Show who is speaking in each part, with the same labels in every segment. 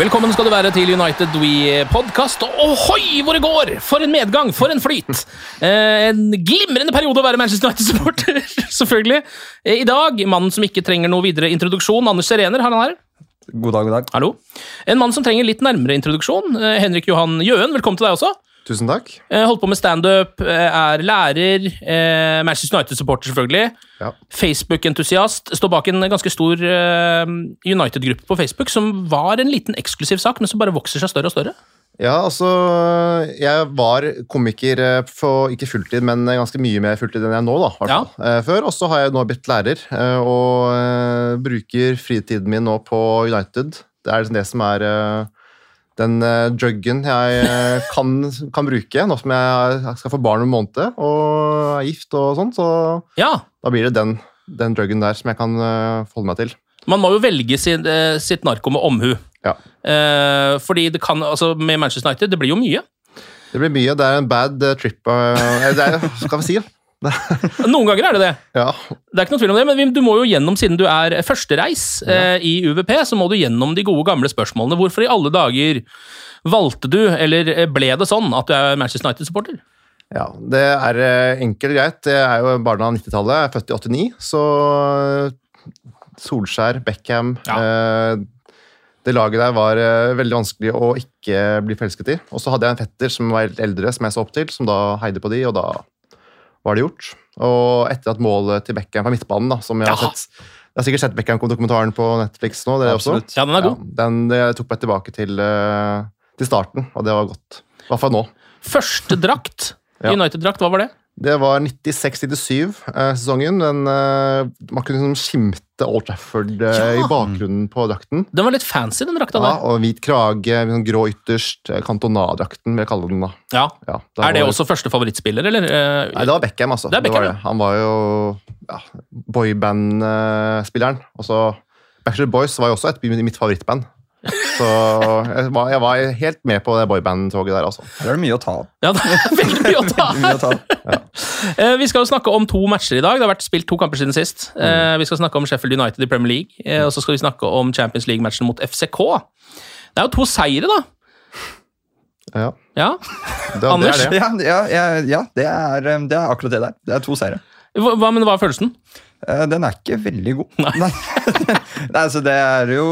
Speaker 1: Velkommen skal du være til United We-podkast. Ohoi, hvor det går! For en medgang, for en flyt! Eh, en glimrende periode å være Manchester United-supporter, selvfølgelig. Eh, I dag, mannen som ikke trenger noe videre introduksjon, Anders Serener, har han her?
Speaker 2: God dag, god dag.
Speaker 1: Hallo. En mann som trenger litt nærmere introduksjon, eh, Henrik Johan Jøen, velkommen til deg også.
Speaker 2: Tusen takk.
Speaker 1: Eh, holdt på med standup, eh, er lærer, eh, Manchester United-supporter, selvfølgelig.
Speaker 2: Ja.
Speaker 1: Facebook-entusiast. Står bak en ganske stor United-gruppe på Facebook, som var en liten eksklusiv sak, men som bare vokser seg større og større.
Speaker 2: Ja, altså Jeg var komiker på ikke fulltid, men ganske mye mer fulltid enn jeg er nå. da,
Speaker 1: Ja.
Speaker 2: Før, Og så har jeg nå blitt lærer, og bruker fritiden min nå på United. Det er liksom det som er den eh, druggen jeg eh, kan, kan bruke nå som jeg skal få barn om en måned og er gift og sånn. Så
Speaker 1: Ja,
Speaker 2: da blir det den, den druggen der som jeg kan eh, forholde meg til.
Speaker 1: Man må jo velge sin, sitt narko med omhu.
Speaker 2: Ja.
Speaker 1: Eh, fordi det kan, altså med Manchester United, det blir jo mye.
Speaker 2: Det blir mye. Det er en bad trip. Uh, det er, skal vi si?
Speaker 1: Noen ganger er det det.
Speaker 2: Ja,
Speaker 1: Det er ikke noe tvil om det, men du må jo gjennom, siden du er førstereis eh, i UVP, så må du gjennom de gode gamle spørsmålene. Hvorfor i alle dager valgte du, eller eh, ble det sånn, at du er Manchester United-supporter?
Speaker 2: Ja, det er eh, enkelt og greit. Jeg er jo barna av 90-tallet, jeg er født i 89, så eh, Solskjær, Beckham eh, Det laget der var veldig vanskelig å ikke bli forelsket i. Og så hadde jeg en fetter som var eldre, som jeg så opp til, som da heide på de, og da var det gjort. Og etter at målet til Beckham fra midtbanen, da, som jeg har
Speaker 1: Ja.
Speaker 2: sett Jeg har sikkert sett Beckham-dokumentaren på Netflix nå, dere også?
Speaker 1: Ja, den er god.
Speaker 2: Ja, den tok meg tilbake til, eh, til starten, og det var godt. I hvert fall nå.
Speaker 1: Første drakt,
Speaker 2: Ja.
Speaker 1: United-drakt, hva var det?
Speaker 2: Det var 96-97-sesongen. Den, eh, man kunne liksom skimte Old Trafford eh,
Speaker 1: Ja.
Speaker 2: i bakgrunnen på drakten.
Speaker 1: Den var litt fancy, den drakta
Speaker 2: Ja, og hvit krage, sånn grå ytterst. eh, Cantona-drakten, vil jeg kalle den. da.
Speaker 1: Ja.
Speaker 2: Ja,
Speaker 1: Er det
Speaker 2: var-
Speaker 1: også første favorittspiller, eller? eh,
Speaker 2: Nei, det var Beckham, altså.
Speaker 1: Det er Beckham,
Speaker 2: var
Speaker 1: det.
Speaker 2: Han var jo ja, boyband-spilleren. Backstreet Boys var jo også et mitt favorittband. Så jeg var, jeg var helt med på det boyband-toget der, altså.
Speaker 3: Der er det mye å ta av.
Speaker 1: Ja, det er veldig mye å ta
Speaker 3: av.
Speaker 1: ja. Vi skal jo snakke om to matcher i dag. Det har vært spilt to kamper siden sist. Mm. Vi skal snakke om Sheffield United i Premier League, eh, og så skal vi snakke om Champions League-matchen mot FCK. Det er jo to seire, da.
Speaker 2: Ja,
Speaker 1: Ja.
Speaker 2: det, det er det.
Speaker 3: Ja, ja, ja, ja det, er, eh, det er akkurat det der. Det er to seire.
Speaker 1: Hva- men hva er følelsen?
Speaker 3: Eh, Den er ikke veldig god.
Speaker 1: Nei.
Speaker 3: Nei, altså det er jo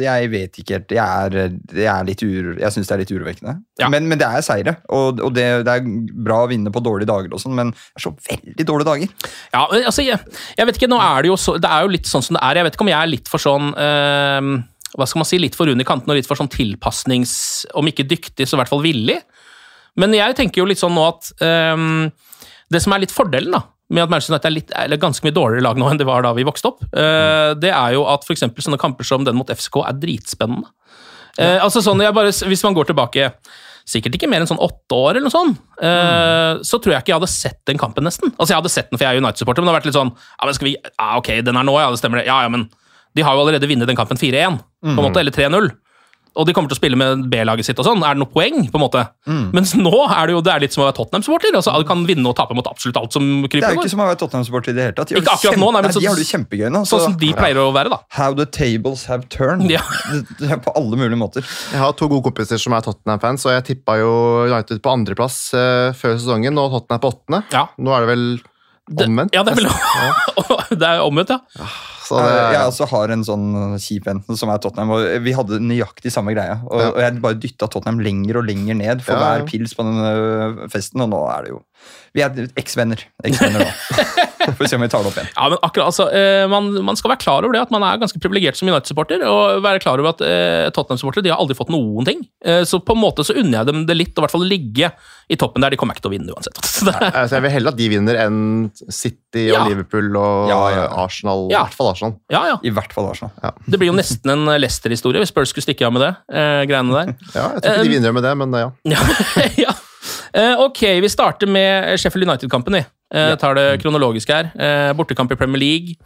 Speaker 3: Jeg vet ikke helt. Jeg er, jeg er litt ur, jeg syns det er litt urovekkende.
Speaker 1: Ja.
Speaker 3: Men, men det er seire, og, og det, det er bra å vinne på dårlige dager, og sånn, men det er så veldig dårlige dager.
Speaker 1: Ja, altså, jeg, jeg vet ikke, nå er det jo så, Det er jo litt sånn som det er. Jeg vet ikke om jeg er litt for sånn eh, Hva skal man si? Litt for rund i kanten og litt for sånn tilpasnings... Om ikke dyktig, så i hvert fall villig. Men jeg tenker jo litt sånn nå at eh, Det som er litt fordelen, da med at Manchester United er litt, er ganske mye dårligere lag nå enn det var da vi vokste opp, uh, det er jo at eksempel sånne kamper som den mot FCK er dritspennende. Eh, altså sånn, bare, Hvis man går tilbake sikkert ikke mer enn sånn åtte år, eller noe sånt, mm. så tror jeg ikke jeg hadde sett den kampen, nesten. Altså Jeg hadde sett den, for jeg er United-supporter, men det har vært litt sånn ja, men skal vi, ja, Ok, den er nå, ja, det stemmer det. Ja, ja, men De har jo allerede vunnet den kampen 4-1, på en
Speaker 3: Mhm.
Speaker 1: måte, eller 3-0. Og de kommer til å spille med B-laget sitt og sånn. Er det noe poeng, på en måte?
Speaker 3: Mm.
Speaker 1: Mens nå er det jo det er litt som å være Tottenham-supporter. Altså, du kan vinne og tape mot absolutt alt som kryper.
Speaker 3: Det
Speaker 1: er
Speaker 3: jo ikke som å være Tottenham-supporter i det hele tatt. De har
Speaker 1: Ikke akkurat
Speaker 3: kjempe-
Speaker 1: nå, nei, men
Speaker 3: nei, de har det kjempegøy nå.
Speaker 1: Sånn som de pleier å være, da.
Speaker 3: How the tables have turned.
Speaker 1: Ja.
Speaker 3: Det, det er på alle mulige måter.
Speaker 2: Jeg har to gode kompiser som er Tottenham-fans, og jeg tippa jo United på andreplass uh, før sesongen, og Tottenham på åttende.
Speaker 1: Ja.
Speaker 2: Nå er det vel omvendt?
Speaker 1: Ja, det er vel Det er omvendt, ja.
Speaker 2: Så det,
Speaker 3: Jeg, jeg også har en sånn kjip venn som er Tottenham, og vi hadde nøyaktig samme greia. Og, og jeg bare dytta Tottenham lenger og lenger ned for hver pils på den festen, og nå er det jo Vi er eksvenner. Eksvenner nå. Får vi se om vi tar det opp igjen.
Speaker 1: Ja, men akkurat, altså, eh, man, man skal være klar over det, at man er ganske privilegert som United-supporter. Og være klar over at eh, Tottenham-supportere de har aldri fått noen ting. Eh, så på en måte så unner jeg dem det litt, og i hvert fall ligge i toppen der. De kommer ikke til å vinne uansett. Så
Speaker 2: altså, jeg vil heller at de vinner enn City og
Speaker 1: Ja.
Speaker 2: Liverpool og
Speaker 3: Ja, ja.
Speaker 2: Arsenal. I
Speaker 1: Ja.
Speaker 2: hvert fall Arsenal.
Speaker 1: ja, ja.
Speaker 3: I hvert fall Arsenal.
Speaker 1: Det blir jo nesten en Leicester-historie hvis Spurs skulle stikke av med det. Eh, greiene der.
Speaker 2: Ja, jeg tror ikke de vinner med det, men ja.
Speaker 1: Ja, ja. Eh, ok, vi starter med Sheffield United-kampen. vi. Eh, tar det kronologisk her. Eh, bortekamp i Premier League.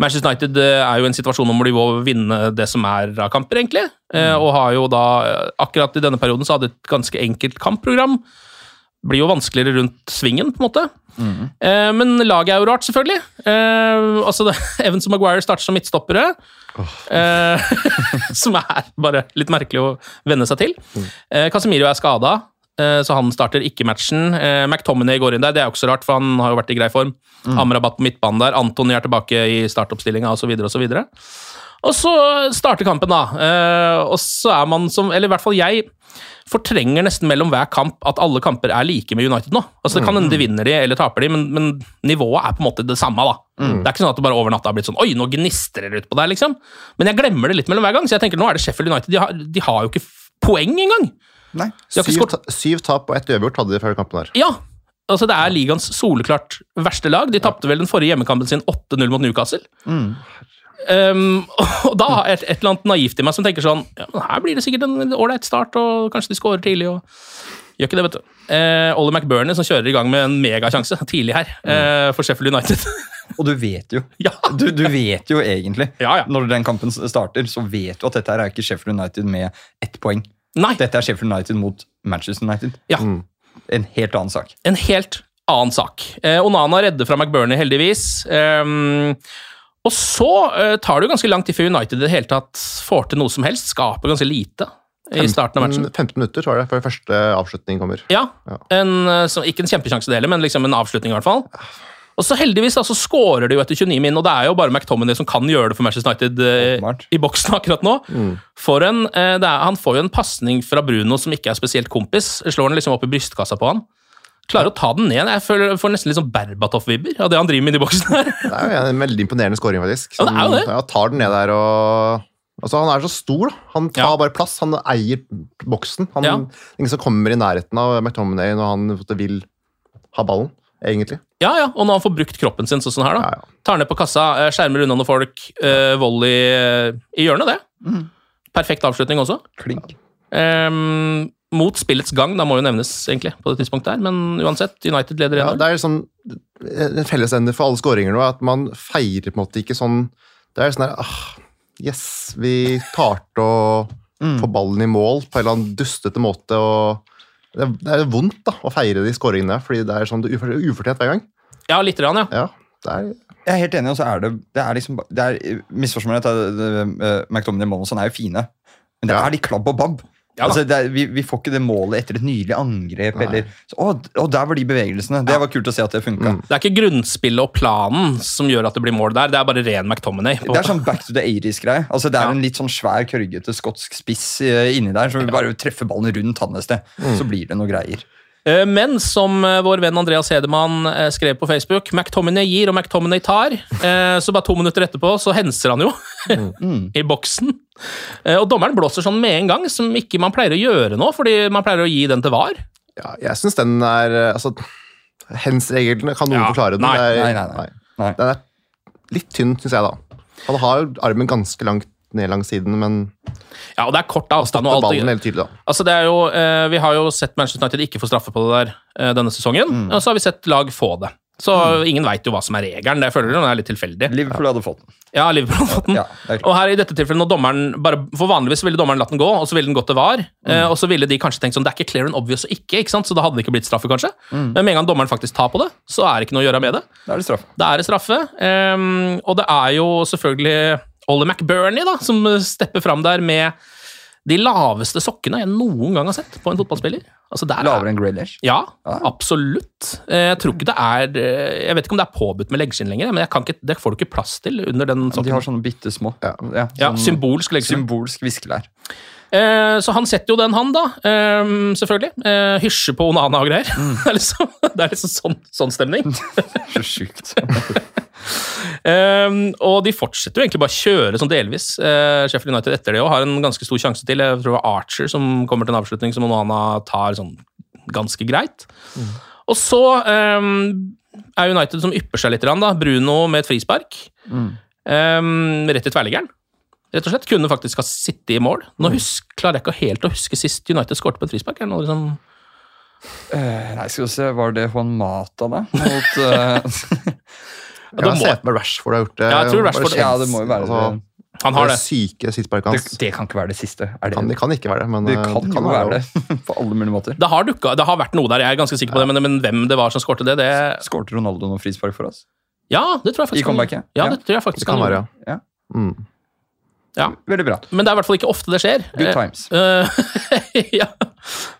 Speaker 1: Manchester United eh, er jo i en situasjon hvor de må vinne det som er av kamper, egentlig. Eh, og har jo da, eh, akkurat i denne perioden, så hadde et ganske enkelt kampprogram. Blir jo vanskeligere rundt svingen, på en måte. Eh, men laget er jo rart, selvfølgelig. Eh, altså det, Evans og Maguire starter som midtstoppere. Eh, som er bare litt merkelig å venne seg til. Eh, Casemiro er skada, så han starter ikke matchen. Eh, McTominay går inn der, det er jo ikke så rart, for han har jo vært i grei form. Amrabat på midtbanen der, Antony er tilbake i startoppstillinga osv. osv. Og så starter kampen, da. Eh, og så er man som Eller i hvert fall jeg fortrenger nesten mellom hver kamp at alle kamper er like med United nå. Altså Det kan hende de vinner de eller taper de, men, men nivået er på en måte det samme. da. Det er ikke sånn at det bare over natta har blitt sånn Oi, nå gnistrer det ut på deg, liksom. Men jeg glemmer det litt mellom hver gang. Så jeg tenker nå er det Sheffield United. De har, de har jo ikke poeng engang.
Speaker 3: Nei.
Speaker 2: Syv, ta- syv tap og ett uavgjort hadde de før kampen her.
Speaker 1: Ja! Altså Det er ligaens soleklart verste lag. De tapte vel den forrige hjemmekampen sin 8-0 mot Newcastle. Um, og da har jeg et, et eller annet naivt i meg som tenker sånn ja, men Her blir det sikkert en ålreit start, og kanskje de scorer tidlig. og Gjør ikke det, vet du. Eh, Ollie McBurney som kjører i gang med en megasjanse tidlig her eh, for Sheffield United.
Speaker 3: Og du vet jo.
Speaker 1: ja.
Speaker 3: Du, du vet jo egentlig,
Speaker 1: Ja, ja.
Speaker 3: når den kampen starter, så vet du at dette her er ikke Sheffield United med ett poeng.
Speaker 1: Nei,
Speaker 3: Dette er Sheffield United mot Manchester United.
Speaker 1: ja.
Speaker 3: En helt annen sak.
Speaker 1: En helt annen sak. Eh, Onana redder fra McBurney, heldigvis. Um, og så eh, tar det jo ganske lang tid før United i det hele tatt får til noe som helst. Skaper ganske lite i starten av matchen.
Speaker 2: 15 minutter tror jeg, før første avslutning kommer.
Speaker 1: Ja, en, eh, så, ikke en kjempesjanse det heller, men liksom en avslutning i hvert fall. Og så heldigvis altså, så scorer de jo etter 29 min, og det er jo bare McTominay som kan gjøre det for Manchester United eh, i boksen akkurat nå. For en, eh, det er, han får jo en pasning fra Bruno som ikke er spesielt kompis. Slår den liksom opp i brystkassa på han. Klarer å ta den ned. Jeg føler, får nesten litt sånn Berbatov-vibber av det han driver med i boksen her.
Speaker 2: Det er jo en veldig imponerende scoring, faktisk.
Speaker 1: Ja, det er jo det.
Speaker 2: ja, tar den ned der og Altså, Han er så stor, da. Han tar
Speaker 1: Ja.
Speaker 2: bare plass. Han eier boksen. Han,
Speaker 1: Ja.
Speaker 2: Ingen som kommer i nærheten av McTominay når han vil ha ballen, egentlig.
Speaker 1: Ja, ja, og når han får brukt kroppen sin sånn her, da.
Speaker 2: Ja, ja.
Speaker 1: Tar ned på kassa, eh, skjermer unna noen folk, uh, volley eh, i hjørnet, det. Perfekt avslutning også.
Speaker 3: Klink.
Speaker 1: Um, mot spillets gang, da må jo nevnes egentlig på det tidspunktet her, men uansett, United leder
Speaker 2: Ja,
Speaker 1: 1-0.
Speaker 2: det er liksom En fellesende for alle skåringer nå at man feirer på en måte ikke sånn Det er sånn her ah, Yes, vi klarte å få ballen i mål på en eller annen dustete måte. og det, det er vondt da, å feire de skåringene, fordi det er sånn ufor- ufortjent hver gang.
Speaker 1: Ja, litt, rann, ja.
Speaker 2: Ja, det er
Speaker 3: Jeg er helt enig, og så er det Det er liksom det er, det- det- eh, og Monson er jo fine, men det
Speaker 2: Ja.
Speaker 3: er de klabb og babb.
Speaker 1: Ja
Speaker 3: altså, er, vi, vi får ikke det målet etter et nylig angrep. Eller, så, å, å, der var de bevegelsene. Det var kult å se at det funka.
Speaker 1: Det er ikke grunnspillet og planen som gjør at det blir mål der, det er bare ren McTominay. på
Speaker 3: Det er sånn back to the 80s-greie. Altså, det er
Speaker 1: Ja.
Speaker 3: en litt sånn svær, kørgete skotsk spiss uh, inni der som bare treffer ballen rundt han et sted. Så blir det noe greier.
Speaker 1: Eh, Men som eh, vår venn Andreas Hedemann eh, skrev på Facebook, McTominay gir og McTominay tar. Eh, Så bare to minutter etterpå så henser han jo i boksen. Eh, Og dommeren blåser sånn med en gang, som ikke man pleier å gjøre nå, fordi man pleier å gi den til VAR.
Speaker 2: Ja, jeg syns den er Altså, hens-reglene kan noen
Speaker 1: Ja,
Speaker 2: forklare den.
Speaker 1: nei,
Speaker 3: nei, nei, nei. Nei.
Speaker 2: Den er litt tynn, syns jeg, da. Han har jo armen ganske langt ned langs siden, men
Speaker 1: Ja, og det er kort avstand. og alt
Speaker 2: Helt tydelig, da.
Speaker 1: altså det er jo, eh, vi har jo sett Manchester United ikke få straffe på det der eh, denne sesongen, og så har vi sett lag få det. Så ingen veit jo hva som er regelen. Det føler jeg er litt tilfeldig.
Speaker 3: Liverpool hadde fått den.
Speaker 1: Ja, Liverpool hadde fått den.
Speaker 3: Ja,
Speaker 1: og her i dette tilfellet, når dommeren bare, For vanligvis ville dommeren latt den gå, og så ville den gått til VAR. eh, og så ville de kanskje tenkt sånn, det er ikke clear and obvious og ikke, ikke sant? så da hadde det ikke blitt straffe, kanskje. Men med en gang dommeren faktisk tar på det, så er det ikke noe å gjøre med det.
Speaker 3: Da er det straffe.
Speaker 1: Da er det straffe. Um, og det er jo selvfølgelig Ollie McBurney da, som stepper fram der med de laveste sokkene jeg noen gang har sett på en fotballspiller. Altså, er-
Speaker 3: Lavere enn Grealish.
Speaker 1: Ja,
Speaker 3: Ah.
Speaker 1: absolutt. Eh, Jeg tror ikke det er eh, Jeg vet ikke om det er påbudt med leggskinn lenger, men jeg kan ikke, det får du ikke plass til under den
Speaker 3: sokken. De har sånne bitte små.
Speaker 2: Ja.
Speaker 1: Ja,
Speaker 3: sånn
Speaker 1: symbolsk leggskinn.
Speaker 3: symbolsk viskelær.
Speaker 1: Eh, så han setter jo den, han, da. Eh, selvfølgelig. Eh, hysjer på Onana og greier.
Speaker 3: Mm.
Speaker 1: det er liksom, det er liksom sånn, sånn stemning.
Speaker 3: Så sjukt.
Speaker 1: Eh, og de fortsetter jo egentlig bare å kjøre sånn delvis. Uh, Sheffield United etter det òg har en ganske stor sjanse til. Jeg tror det var Archer som kommer til en avslutning som Onana tar sånn ganske greit. Og så um, er United som ypper seg litt, da. Bruno med et frispark. Eh, rett i tverrliggeren. Rett og slett. Kunne faktisk ha sittet i mål. Nå husk, klarer jeg ikke helt å huske sist United skåret på et frispark. Er det noe liksom
Speaker 3: Eh, Nei, skal vi se, var det Juan Mata, da? Mot eh,
Speaker 2: Jeg har se for meg Rashford har gjort det.
Speaker 1: Ja, jeg tror Rashford-
Speaker 3: Ja, det må jo være
Speaker 2: Altså,
Speaker 1: Han har det.
Speaker 2: syke
Speaker 3: det.
Speaker 2: hans.
Speaker 3: Det kan ikke være det siste. Er det,
Speaker 2: Kan, det kan ikke være det, men
Speaker 3: det
Speaker 2: eh,
Speaker 3: kan jo være det. På alle mulige måter.
Speaker 1: Det har, dukket, det har vært noe der, jeg er ganske sikker på det, men, men hvem det var som skårte det, det
Speaker 3: Skårte Ronaldo noe frispark for oss?
Speaker 1: Ja, det tror jeg faktisk
Speaker 3: I comebacket?
Speaker 1: Ja,
Speaker 3: Ja.
Speaker 1: det tror jeg faktisk
Speaker 2: Det kan
Speaker 1: han
Speaker 2: være, ja.
Speaker 3: Ja.
Speaker 2: Mm.
Speaker 1: Ja.
Speaker 3: Veldig bra.
Speaker 1: Men det er i hvert fall ikke ofte det skjer.
Speaker 3: Good
Speaker 1: Eh,
Speaker 3: times.
Speaker 1: eh, ja.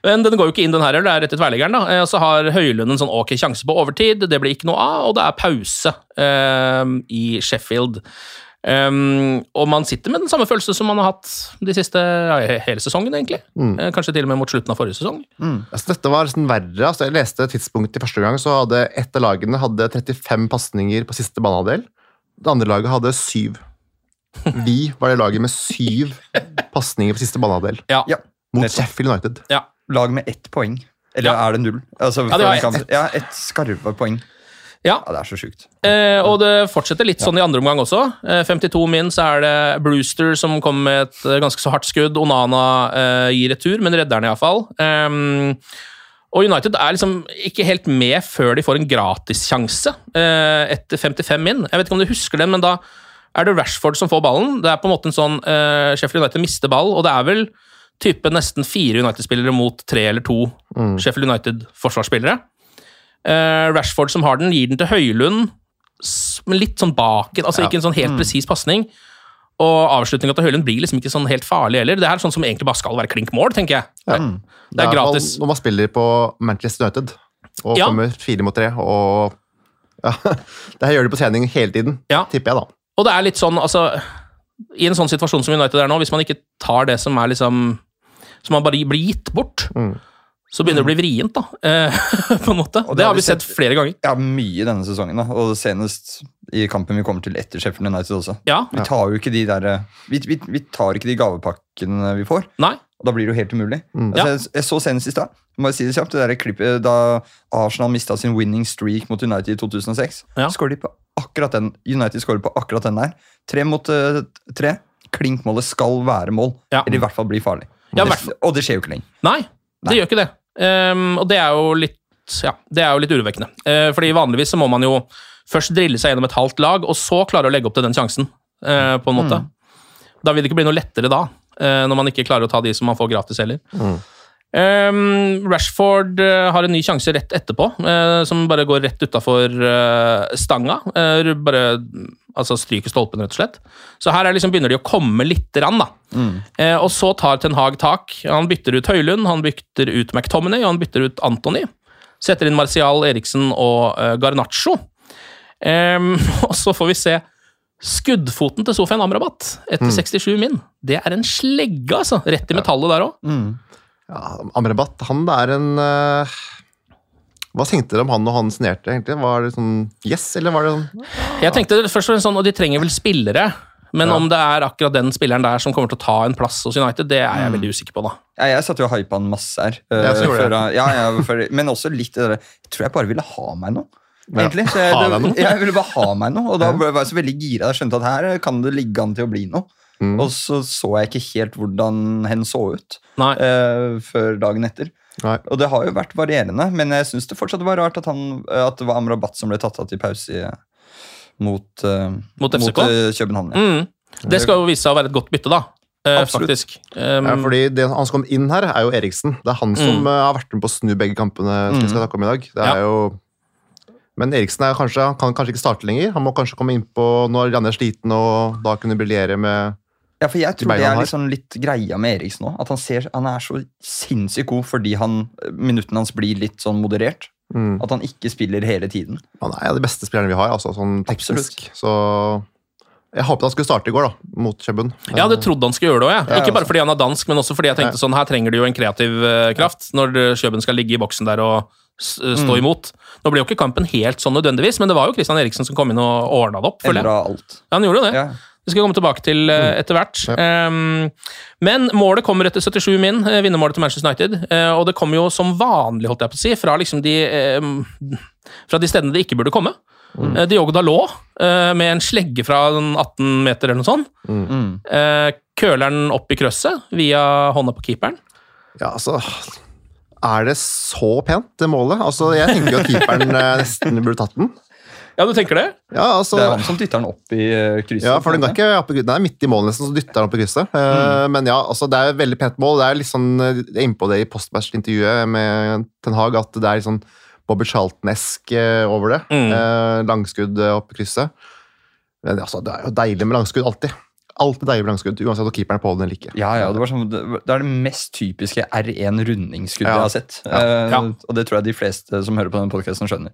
Speaker 1: Men den går jo ikke inn, den her. Det er rett i tverrliggeren. da. Eh, så har Høylund en sånn ok sjanse på overtid. Det blir ikke noe av, og det er pause um, i Sheffield. Um, og man sitter med den samme følelsen som man har hatt de siste ja, hele sesongen, egentlig. Mm. kanskje til og med mot slutten av forrige sesong.
Speaker 2: Altså, dette var sånn verre. Altså, jeg leste tidspunktet i første gang, så hadde ett av lagene hadde 35 pasninger på siste banehalvdel. Det andre laget hadde syv. Vi var det laget med syv pasninger på siste banehalvdel.
Speaker 1: Ja.
Speaker 3: Ja.
Speaker 2: Mot. Sheffield United.
Speaker 1: ja.
Speaker 3: Lag med ett poeng. Eller
Speaker 1: Ja.
Speaker 3: er det null? Altså,
Speaker 1: Ja, det
Speaker 3: for ett. ja, ett skarve poeng.
Speaker 1: ja.
Speaker 3: Ja, det er så sjukt.
Speaker 1: Eh, og det fortsetter litt sånn i andre omgang også. Eh, 52 min, så er det Brewster som kommer med et eh, ganske så hardt skudd. Onana eh, gir retur, men redder den iallfall. Eh, og United er liksom ikke helt med før de får en gratissjanse eh, etter 55 min. Jeg vet ikke om du husker den, men da er det Rashford som får ballen. Det er på en måte en sånn uh, Sheffield United mister ball, og det er vel type nesten fire United-spillere mot tre eller to Sheffield United-forsvarsspillere. Uh, Rashford som har den, gir den til Høylund, men litt sånn bak altså Ikke en sånn helt presis pasning. Og avslutninga til Høylund blir liksom ikke sånn helt farlig heller. Det er sånn som egentlig bare skal være klink mål, tenker jeg. Det er
Speaker 2: i hvert
Speaker 1: gratis.
Speaker 2: Når man spiller på Manchester United og
Speaker 1: Ja.
Speaker 2: kommer fire mot tre, og ja, det her gjør de på trening hele tiden,
Speaker 1: Ja.
Speaker 2: tipper jeg, da.
Speaker 1: Og det er litt sånn, altså I en sånn situasjon som United er nå, hvis man ikke tar det som er liksom Som man bare blir gitt bort,
Speaker 2: Mm.
Speaker 1: så begynner det å bli vrient, da. Eh, på en måte.
Speaker 3: Og
Speaker 1: det har vi sett flere ganger.
Speaker 3: Ja, mye denne sesongen, da. Og senest i kampen vi kommer til etter Sheffield United også.
Speaker 1: Ja.
Speaker 3: Vi tar jo ikke de der Vi, vi, vi tar ikke de gavepakkene vi får.
Speaker 1: Nei.
Speaker 3: Og da blir det jo helt umulig.
Speaker 2: Mm.
Speaker 3: Altså, jeg, jeg så senest i stad, må jeg si det kjapt, det der klippet da Arsenal mista sin winning streak mot United i 2006.
Speaker 1: Ja.
Speaker 3: Skår de på akkurat den United skårer på akkurat den der. Tre mot uh, tre. Klinkmålet skal være mål.
Speaker 1: Ja.
Speaker 3: Eller i hvert fall bli farlig.
Speaker 1: Ja,
Speaker 3: Og det, og det skjer jo ikke lenger.
Speaker 1: Nei, det
Speaker 3: Nei.
Speaker 1: gjør ikke det. Um, og det er jo litt ja, det er jo litt urovekkende. Uh, fordi vanligvis så må man jo først drille seg gjennom et halvt lag, og så klare å legge opp til den sjansen. uh, på en måte. Da vil det ikke bli noe lettere da, uh, når man ikke klarer å ta de som man får gratis heller. Ehm, Rashford uh, har en ny sjanse rett etterpå, uh, som bare går rett utafor stanga. Eh, bare altså stryker stolpen, rett og slett. Så her er liksom, begynner de å komme lite grann, da. Eh, og så tar Ten Hag tak. Han bytter ut Høylund, han bytter ut McTominay og han bytter ut Anthony. Setter inn Martial, Eriksen og uh, Garnaccio. Um, og så får vi se skuddfoten til Sofian Amrabat etter 67 min. Det er en slegge, altså. Rett i metallet der òg.
Speaker 2: Ja, Amrabat, han er en uh, Hva tenkte dere om han og han signerte, egentlig? Var det sånn yes, eller var det sånn
Speaker 1: Jeg tenkte først og fremst sånn, og de trenger vel spillere. Men om det er akkurat den spilleren der som kommer til å ta en plass hos United, det er jeg veldig usikker på. da.
Speaker 3: Ja, jeg satt jo og hypa han masse her. Uh,
Speaker 2: Jeg det.
Speaker 3: før, ja, ja, før, men også litt det der Jeg tror jeg bare ville ha meg noe. Egentlig. Så jeg,
Speaker 2: noe?
Speaker 3: jeg ville bare ha meg noe, og da var jeg så veldig gira. Jeg skjønte at her kan det ligge an til å bli noe.
Speaker 2: Mm.
Speaker 3: Og så så jeg ikke helt hvordan hen så ut
Speaker 1: Nei.
Speaker 3: eh, før dagen etter.
Speaker 2: Nei.
Speaker 3: Og det har jo vært varierende, men jeg syns det fortsatt var rart at, han, at det var Amrabat som ble tatt av til pause mot, uh,
Speaker 1: Mot FCK?
Speaker 3: eh, København. Ja.
Speaker 1: Mm. Det skal jo vise seg å være et godt bytte, da. Eh,
Speaker 3: Absolutt.
Speaker 1: faktisk. Um,
Speaker 2: Ja, fordi det, Han som kom inn her, er jo Eriksen. Det er han som
Speaker 1: Mm.
Speaker 2: har vært med på å snu begge kampene. som vi skal snakke om i dag. Det er
Speaker 1: Ja.
Speaker 2: jo... Men Eriksen er kanskje, han kan kanskje ikke starte lenger. Han må kanskje komme innpå når Janne er sliten og da kunne briljere med
Speaker 3: Ja, for jeg tror det er liksom litt greia med Eriksen òg. At han, ser, han er så sinnssykt god fordi han, minuttene hans blir litt sånn moderert.
Speaker 2: mm.
Speaker 3: At han ikke spiller hele tiden.
Speaker 2: Han er en av de beste spillerne vi har, altså, sånn teknisk. Så jeg håpet han skulle starte i går, da, mot Kjøben.
Speaker 1: Jeg hadde trodd han skulle gjøre det òg.
Speaker 3: Ja,
Speaker 1: Ikke bare
Speaker 3: altså.
Speaker 1: fordi han er dansk, men også fordi jeg tenkte sånn, her trenger du jo en kreativ eh, kraft når Chebun skal ligge i boksen der og eh, stå imot. Nå ble jo ikke kampen helt sånn nødvendigvis, men det var jo Christian Eriksen som kom inn og ordna det opp. føler jeg.
Speaker 3: Endra alt.
Speaker 1: Ja, han gjorde det.
Speaker 3: Ja.
Speaker 1: Det skal vi komme tilbake til eh, etter hvert. Um, men målet kommer etter 77 min, eh, vinnermålet til Manchester United. eh, og det kommer jo som vanlig, holdt jeg på å si, fra, liksom de, eh, fra de stedene det ikke burde komme. Mm. Diogo Dalot eh, med en slegge fra 18 meter eller noe sånt.
Speaker 3: Mm.
Speaker 1: Eh, køler den opp i krøsset via hånda på keeperen.
Speaker 2: Ja, altså Er det så pent, det målet? Altså, Jeg tenker jo at keeperen nesten burde tatt den.
Speaker 1: Ja, du tenker det?
Speaker 2: Ja, altså...
Speaker 3: Det er han som dytter den opp i eh, krysset.
Speaker 2: Ja, for den, går ikke opp, i- den er midt i målet nesten, så dytter han opp i krysset. Eh, Men ja, altså, det er et veldig pent mål. Det er litt sånn, eh, jeg er inne på det i postmatch-intervjuet med Ten Hag, at det er litt sånn Bobby Charlton-esk over det.
Speaker 1: Mm.
Speaker 2: Eh, langskudd opp i krysset. Men altså, det er jo deilig med langskudd, alltid. Alltid deilig langskudd, uansett om keeperen er på den eller ikke.
Speaker 3: Ja, ja, det, var sånn, det er det mest typiske R1-rundingsskuddet
Speaker 2: Ja.
Speaker 3: jeg har sett.
Speaker 2: Ja.
Speaker 1: Ja.
Speaker 3: Uh, Og det tror jeg de fleste som hører på den podkasten, skjønner.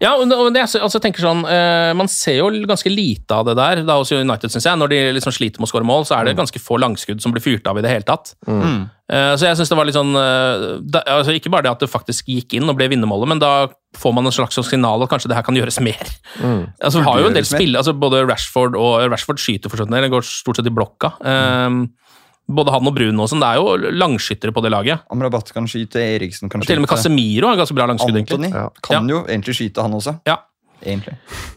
Speaker 1: Ja, og det- og det, altså, jeg tenker sånn, uh, Man ser jo ganske lite av det der da hos United, synes jeg. Når de liksom sliter med å skåre mål, så er det ganske få langskudd som blir fyrt av i det hele tatt.
Speaker 3: Mm.
Speaker 1: Uh, så jeg synes det var litt sånn eh, da, altså Ikke bare det at det faktisk gikk inn og ble vinnermålet, men da får man en slags sånn signal at kanskje det her kan gjøres mer. Altså, vi har jo en del spill, altså Både Rashford og Rashford skyter for sånn, eller går stort sett i blokka. Eh, både han og Bruno og sånn, det er jo langskyttere på det laget.
Speaker 3: Amrabat kan skyte, Eriksen kan skyte
Speaker 1: Til og med. Casemiro har ganske bra langskudd.
Speaker 3: Antony
Speaker 1: egentlig.
Speaker 2: Ja.
Speaker 3: kan jo egentlig skyte, han også.
Speaker 1: Ja.
Speaker 3: Egentlig.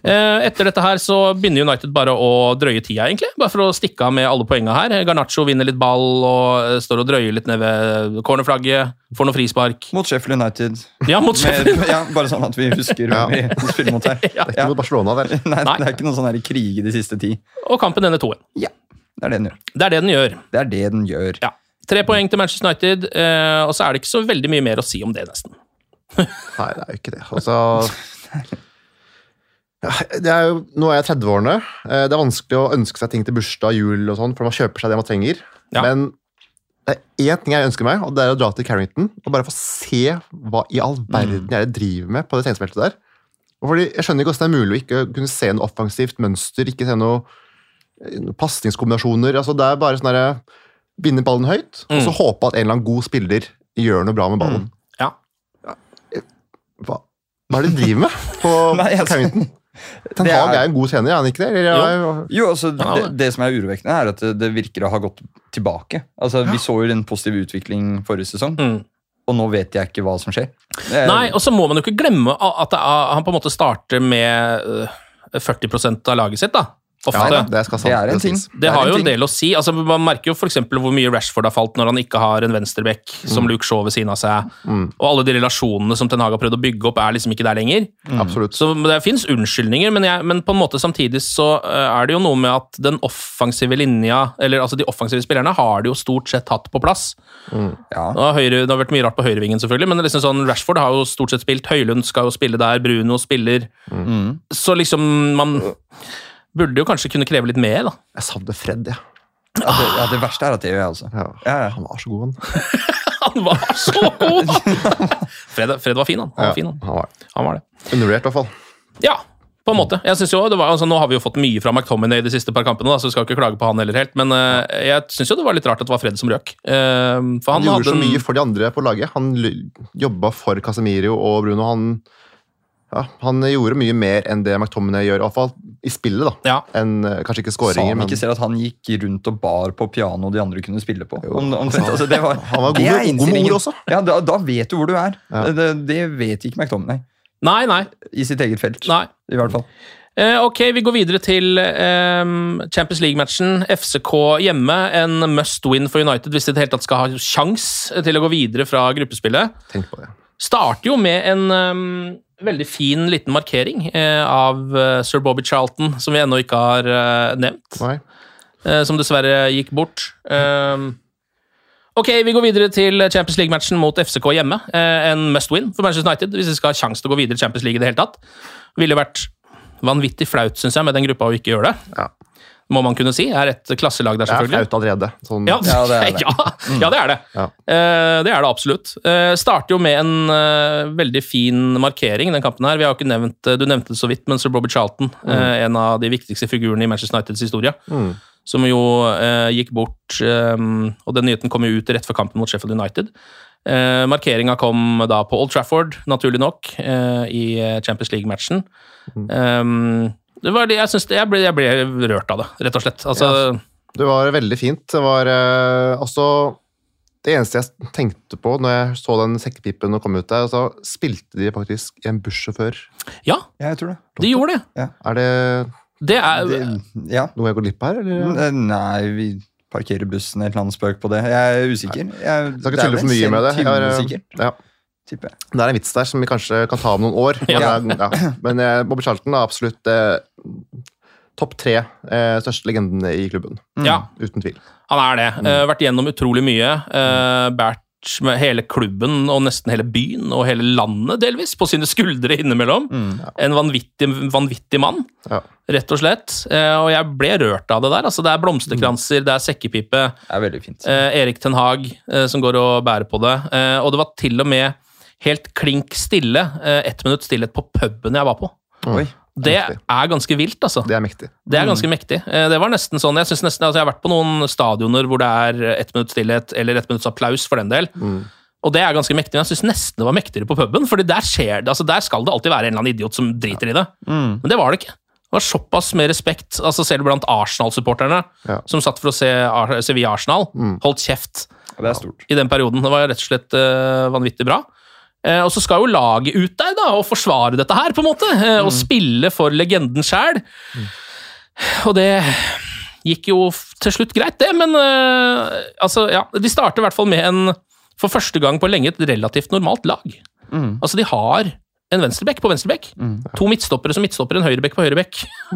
Speaker 1: Eh, Etter dette her så begynner United bare å drøye tida, egentlig. Bare for å stikke av med alle poenga her. Garnaccio vinner litt ball og eh, står og drøyer litt ned ved cornerflagget. Får noe frispark.
Speaker 3: Mot Sheffield United.
Speaker 1: Ja, mot
Speaker 3: Med, ja, bare sånn at vi husker
Speaker 2: Ja.
Speaker 3: hvem vi spiller mot her.
Speaker 2: Det er ikke mot Barcelona, vel?
Speaker 3: Nei,
Speaker 1: Nei.
Speaker 3: det er ikke noe sånn her krig i de siste ti.
Speaker 1: Og kampen ender 2-1.
Speaker 3: Ja, det er det den gjør.
Speaker 1: Det er det den gjør.
Speaker 3: Det er det den gjør.
Speaker 1: Ja. Tre poeng til Manchester United, eh, og så er det ikke så veldig mye mer å si om det, nesten.
Speaker 2: Nei, det er jo ikke det. Altså ja, det er jo, Nå er jeg 30-årene. Eh, Det er vanskelig å ønske seg ting til bursdag, jul og sånn, for man kjøper seg det man trenger.
Speaker 1: Ja.
Speaker 2: Men det er én ting jeg ønsker meg, og det er å dra til Carrington og bare få se hva i all verden jeg driver med på det treningsfeltet der. Og fordi Jeg skjønner ikke hvordan det er mulig å ikke kunne se noe offensivt mønster, ikke se noe, noe pasningskombinasjoner. Altså, det er bare sånn derre Vinne ballen høyt, og så håpe at en eller annen god spiller gjør noe bra med ballen.
Speaker 1: Ja.
Speaker 2: Hva, hva er det de driver med på,
Speaker 3: Nei, altså,
Speaker 2: Carrington? Ten
Speaker 3: det
Speaker 2: Hag
Speaker 3: er-
Speaker 2: er en god trener, er han ikke det? Eller, ja.
Speaker 3: Jo, altså, det,
Speaker 1: det.
Speaker 3: som er urovekkende, er at det, virker å ha gått tilbake. Altså, Vi så jo en positiv utvikling forrige sesong,
Speaker 1: Mm.
Speaker 3: og nå vet jeg ikke hva som skjer. Er-
Speaker 1: Nei, og så må man jo ikke glemme at han på en måte starter med eh, 40% av laget sitt, da. Ofte.
Speaker 2: Ja, det, skal
Speaker 3: det er en ting.
Speaker 2: sies.
Speaker 1: Det har jo
Speaker 3: en
Speaker 1: en
Speaker 3: ting.
Speaker 1: del å si. Altså, man merker jo f.eks. hvor mye Rashford har falt når han ikke har en venstreback som Luke Shaw ved siden av seg. Og alle de relasjonene som Ten Hag har prøvd å bygge opp, er liksom ikke der lenger.
Speaker 2: Mm.
Speaker 1: Så det fins unnskyldninger, men, jeg, men på en måte samtidig så eh, er det jo noe med at den offensive linja, eller altså de offensive spillerne, har det jo stort sett hatt på plass.
Speaker 3: Ja.
Speaker 1: Høyre, det har vært mye rart på høyrevingen, selvfølgelig, men det liksom sånn, Rashford har jo stort sett spilt, Høylund skal jo spille der, Bruno spiller. Så liksom man burde jo kanskje kunne kreve litt mer, da.
Speaker 2: Jeg savner Fred, jeg.
Speaker 3: Ja, det, ja, det verste er at det gjør jeg, altså.
Speaker 2: Ja.
Speaker 3: Ja, ja.
Speaker 2: Han var så god, han.
Speaker 1: Han var så god! Fred, Fred var fin, han. han, var fin, han.
Speaker 2: han var
Speaker 1: han var det.
Speaker 2: Undervurdert, i hvert fall.
Speaker 1: Ja, på en måte. Jeg synes jo, det var, altså, Nå har vi jo fått mye fra McTominay de siste par kampene, da, så vi skal ikke klage på han heller helt, men uh, jeg syns jo det var litt rart at det var Fred som røk. Uh, for han,
Speaker 2: Han, gjorde
Speaker 1: hadde
Speaker 2: så mye for de andre på laget. Han jobba for Casemiro og Bruno. Han, ja, han gjorde mye mer enn det McTominay gjør, i hvert fall i spillet. da.
Speaker 1: Ja.
Speaker 2: Enn, eh, kanskje ikke
Speaker 3: Sa
Speaker 2: skåringer,
Speaker 3: han
Speaker 2: men
Speaker 3: ikke selv at han gikk rundt og bar på piano de andre kunne spille på?
Speaker 2: Jo,
Speaker 3: Om, omtrent, altså, det var,
Speaker 2: han var god
Speaker 3: det er
Speaker 2: god med ord også.
Speaker 3: Ja, da, da vet du hvor du er.
Speaker 2: Ja.
Speaker 3: Det, det vet ikke McTominay
Speaker 1: Nei, nei.
Speaker 3: i sitt eget felt.
Speaker 1: nei.
Speaker 3: I hvert fall.
Speaker 1: Eh, ok, vi går videre til eh, Champions League-matchen. FCK hjemme. En must win for United hvis de tatt skal ha sjans til å gå videre fra gruppespillet.
Speaker 2: Tenk på det.
Speaker 1: Starter jo med en um, veldig fin liten markering eh, av uh, sir Bobby Charlton, som vi ennå ikke har uh, nevnt. Eh, som dessverre gikk bort. Eh, ok, vi går videre til Champions League-matchen mot FCK hjemme. En must win for Manchester United hvis de skal ha sjanse til å gå videre i Champions League i det hele tatt. Ville vært vanvittig flaut, syns jeg, med den gruppa å ikke gjøre det.
Speaker 2: Ja.
Speaker 1: Må man kunne si. Er et klasselag der,
Speaker 2: Det er
Speaker 1: selvfølgelig.
Speaker 2: flaut allerede. Sånn,
Speaker 1: Ja,
Speaker 3: Ja, det er det.
Speaker 1: ja, ja, det er det.
Speaker 2: Ja.
Speaker 1: Uh, det er det absolutt. Uh, starter jo med en uh, veldig fin markering, den kampen her. Vi har jo ikke nevnt, Du nevnte det så vidt, men sir Bobby Charlton, eh, en av de viktigste figurene i Manchester Uniteds historie,
Speaker 2: Mm.
Speaker 1: som jo eh, gikk bort eh, Og den nyheten kom jo ut rett før kampen mot Sheffield United. Eh, Markeringa kom da på Old Trafford, naturlig nok, eh, i Champions League-matchen. Eh, det var det, jeg, synes det, jeg, ble, jeg ble rørt av det, rett og slett. Altså,
Speaker 2: Det var veldig fint. Det var altså Det eneste jeg tenkte på når jeg så den sekkepipen komme ut der, så spilte de faktisk i en bussjåfør.
Speaker 1: ja,
Speaker 3: Ja, jeg tror det.
Speaker 1: de gjorde det.
Speaker 2: Er det
Speaker 1: Det er
Speaker 3: det ja.
Speaker 2: noe jeg går glipp av her, eller?
Speaker 3: Eh, Nei, vi parkerer bussen et eller annet spøk på det. Jeg er usikker. Jeg,
Speaker 2: Jeg skal ikke tulle for mye med det. Jeg eh, ja.
Speaker 3: Jeg.
Speaker 2: Det er en vits der som vi kanskje kan ta om noen år. Men, ja. Men eh, Bobby Charlton er absolutt eh, topp tre eh, største legendene i klubben.
Speaker 1: Ja,
Speaker 2: Uten tvil.
Speaker 1: han er det.
Speaker 2: Mm.
Speaker 1: Uh, vært gjennom utrolig mye. Uh, Bært med hele klubben og nesten hele byen og hele landet, delvis, på sine skuldre innimellom. En vanvittig, vanvittig mann,
Speaker 2: Mm. Ja.
Speaker 1: rett og slett. Eh, og jeg ble rørt av det der. Altså, det er blomsterkranser, det er sekkepipe.
Speaker 3: Det er fint.
Speaker 1: Eh, Erik Ten Hag eh, som går og bærer på det. Eh, og det var til og med helt klink stille, eh, ett minutt stillhet på puben jeg var på.
Speaker 3: Oi.
Speaker 1: Det
Speaker 2: Mektig.
Speaker 1: er ganske vilt, altså.
Speaker 2: Det er mektig.
Speaker 1: Det er ganske mektig. Eh, Det var nesten sånn, Jeg synes nesten, altså jeg har vært på noen stadioner hvor det er ett minutts stillhet eller ett minutts applaus for den del. Og det er ganske mektig, men jeg syns nesten det var mektigere på puben. fordi der skjer det, altså der skal det alltid være en eller annen idiot som driter i det. Men det var det ikke. Det var såpass med respekt, altså selv blant Arsenal-supporterne,
Speaker 2: Ja.
Speaker 1: som satt for å se Sevilla Arsenal, holdt kjeft
Speaker 3: ja, det er stort.
Speaker 1: i den perioden. Det var rett og slett uh, vanvittig bra. Eh, og så skal jo laget ut der da, og forsvare dette her, på en måte. eh, Og spille for legenden sjæl. Og det gikk jo til slutt greit, det, men eh, altså, ja. De starter i hvert fall med en, for første gang på lenge, et relativt normalt lag. Altså, de har en venstrebekk på venstrebekk. To midtstoppere som midtstopper, en høyrebekk på høyrebekk,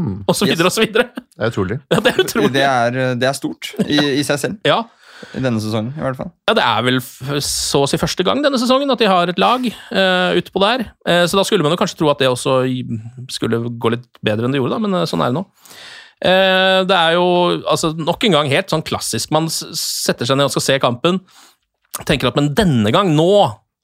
Speaker 1: videre og så videre.
Speaker 2: Det er utrolig.
Speaker 1: Ja, det er utrolig.
Speaker 3: Det er, det er stort i, i seg selv.
Speaker 1: Ja.
Speaker 3: I denne sesongen, i hvert fall.
Speaker 1: Ja, det er vel så å si første gang denne sesongen at de har et lag uh, utpå der. Uh, så da skulle man jo kanskje tro at det også skulle gå litt bedre enn det gjorde, da, men uh, sånn er det nå. Uh, det er jo altså, nok en gang helt sånn klassisk. Man setter seg ned og skal se kampen. Tenker at men denne gang, nå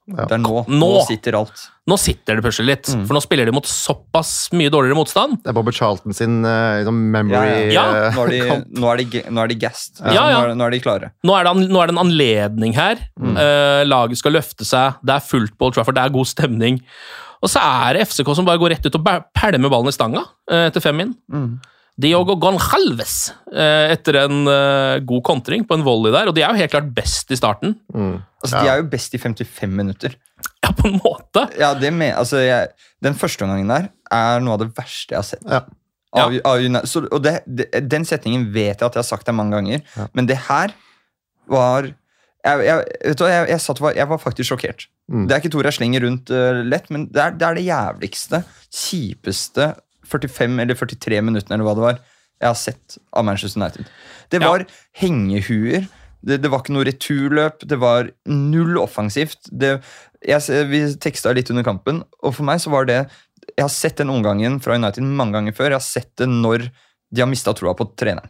Speaker 3: Det er nå.
Speaker 1: Nå.
Speaker 3: Nå sitter alt.
Speaker 1: nå sitter det plutselig litt. For nå spiller de mot såpass mye dårligere motstand.
Speaker 2: Det er Bobby Charlton sin uh, liksom memory
Speaker 1: Ja.
Speaker 2: ja.
Speaker 3: Nå er de, nå er de, nå er de gassed.
Speaker 1: Ja, ja.
Speaker 3: Nå, er, nå er de klare.
Speaker 1: Nå er det, an, nå er det en anledning her. Eh, laget skal løfte seg. Det er fullt på Old Trafford, det er god stemning. Og så er det FCK som bare går rett ut og pælmer ballen i stanga uh, etter fem min. Diogo Gonjalves eh, etter en eh, god kontring på en volley der, og de er jo helt klart best i starten.
Speaker 3: Altså, De er jo best i 55 minutter.
Speaker 1: Ja, på en måte.
Speaker 3: Ja, det med, altså, jeg, Den første omgangen der er noe av det verste jeg har sett.
Speaker 2: Ja.
Speaker 3: Av, av, så, og det, det, Den setningen vet jeg at jeg har sagt det mange ganger, men det her var jeg, jeg, vet du, jeg, jeg, satt, var- jeg var faktisk sjokkert. Det er ikke et ord jeg slenger rundt uh, lett, men det er, det er det jævligste, kjipeste 45 eller 43 minuttene eller hva det var, jeg har sett av Manchester United. Det
Speaker 1: Ja.
Speaker 3: var hengehuer. Det, det var ikke noe returløp. Det var null offensivt. Det, jeg, vi teksta litt under kampen, og for meg så var det Jeg har sett den omgangen fra United mange ganger før. Jeg har sett det når de har mista troa på treneren.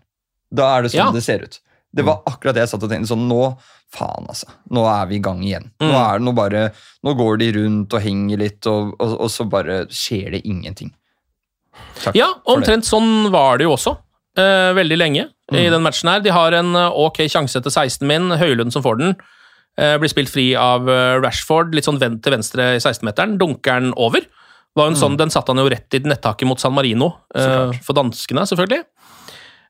Speaker 3: Da er det sånn
Speaker 1: Ja.
Speaker 3: det ser ut. Det var akkurat det jeg satt og tenkte. sånn, Nå faen altså, nå er vi i gang igjen. Nå,
Speaker 1: Mm.
Speaker 3: er det, nå, bare, nå går de rundt og henger litt, og, og, og så bare skjer det ingenting. Takk
Speaker 1: Ja, omtrent sånn var det jo også. eh, veldig lenge i den matchen her. De har en eh, ok sjanse etter 16 min. Høylund som får den. Eh, blir spilt fri av eh, Rashford, litt sånn vendt til venstre i 16-meteren. Dunker den over. Var en sånn, Den satte han jo rett i nettaket mot San Marino, eh, for danskene, selvfølgelig.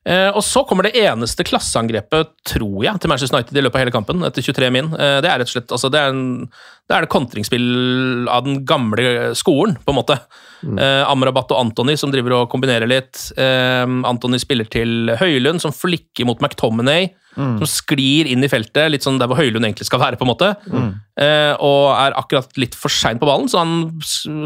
Speaker 1: Eh, og så kommer det eneste klasseangrepet, tror jeg, til Manchester United i løpet av hele kampen, etter 23 min. Det er rett og slett altså, det, er en, det er det kontringsspill av den gamle skolen, på en måte. Eh, Amrabat og Anthony som driver og kombinerer litt. Eh, Anthony spiller til Høylund, som flikker mot McTominay. Som sklir inn i feltet, litt sånn der hvor Høylund egentlig skal være. på en måte. Eh, og er akkurat litt for sein på ballen, så han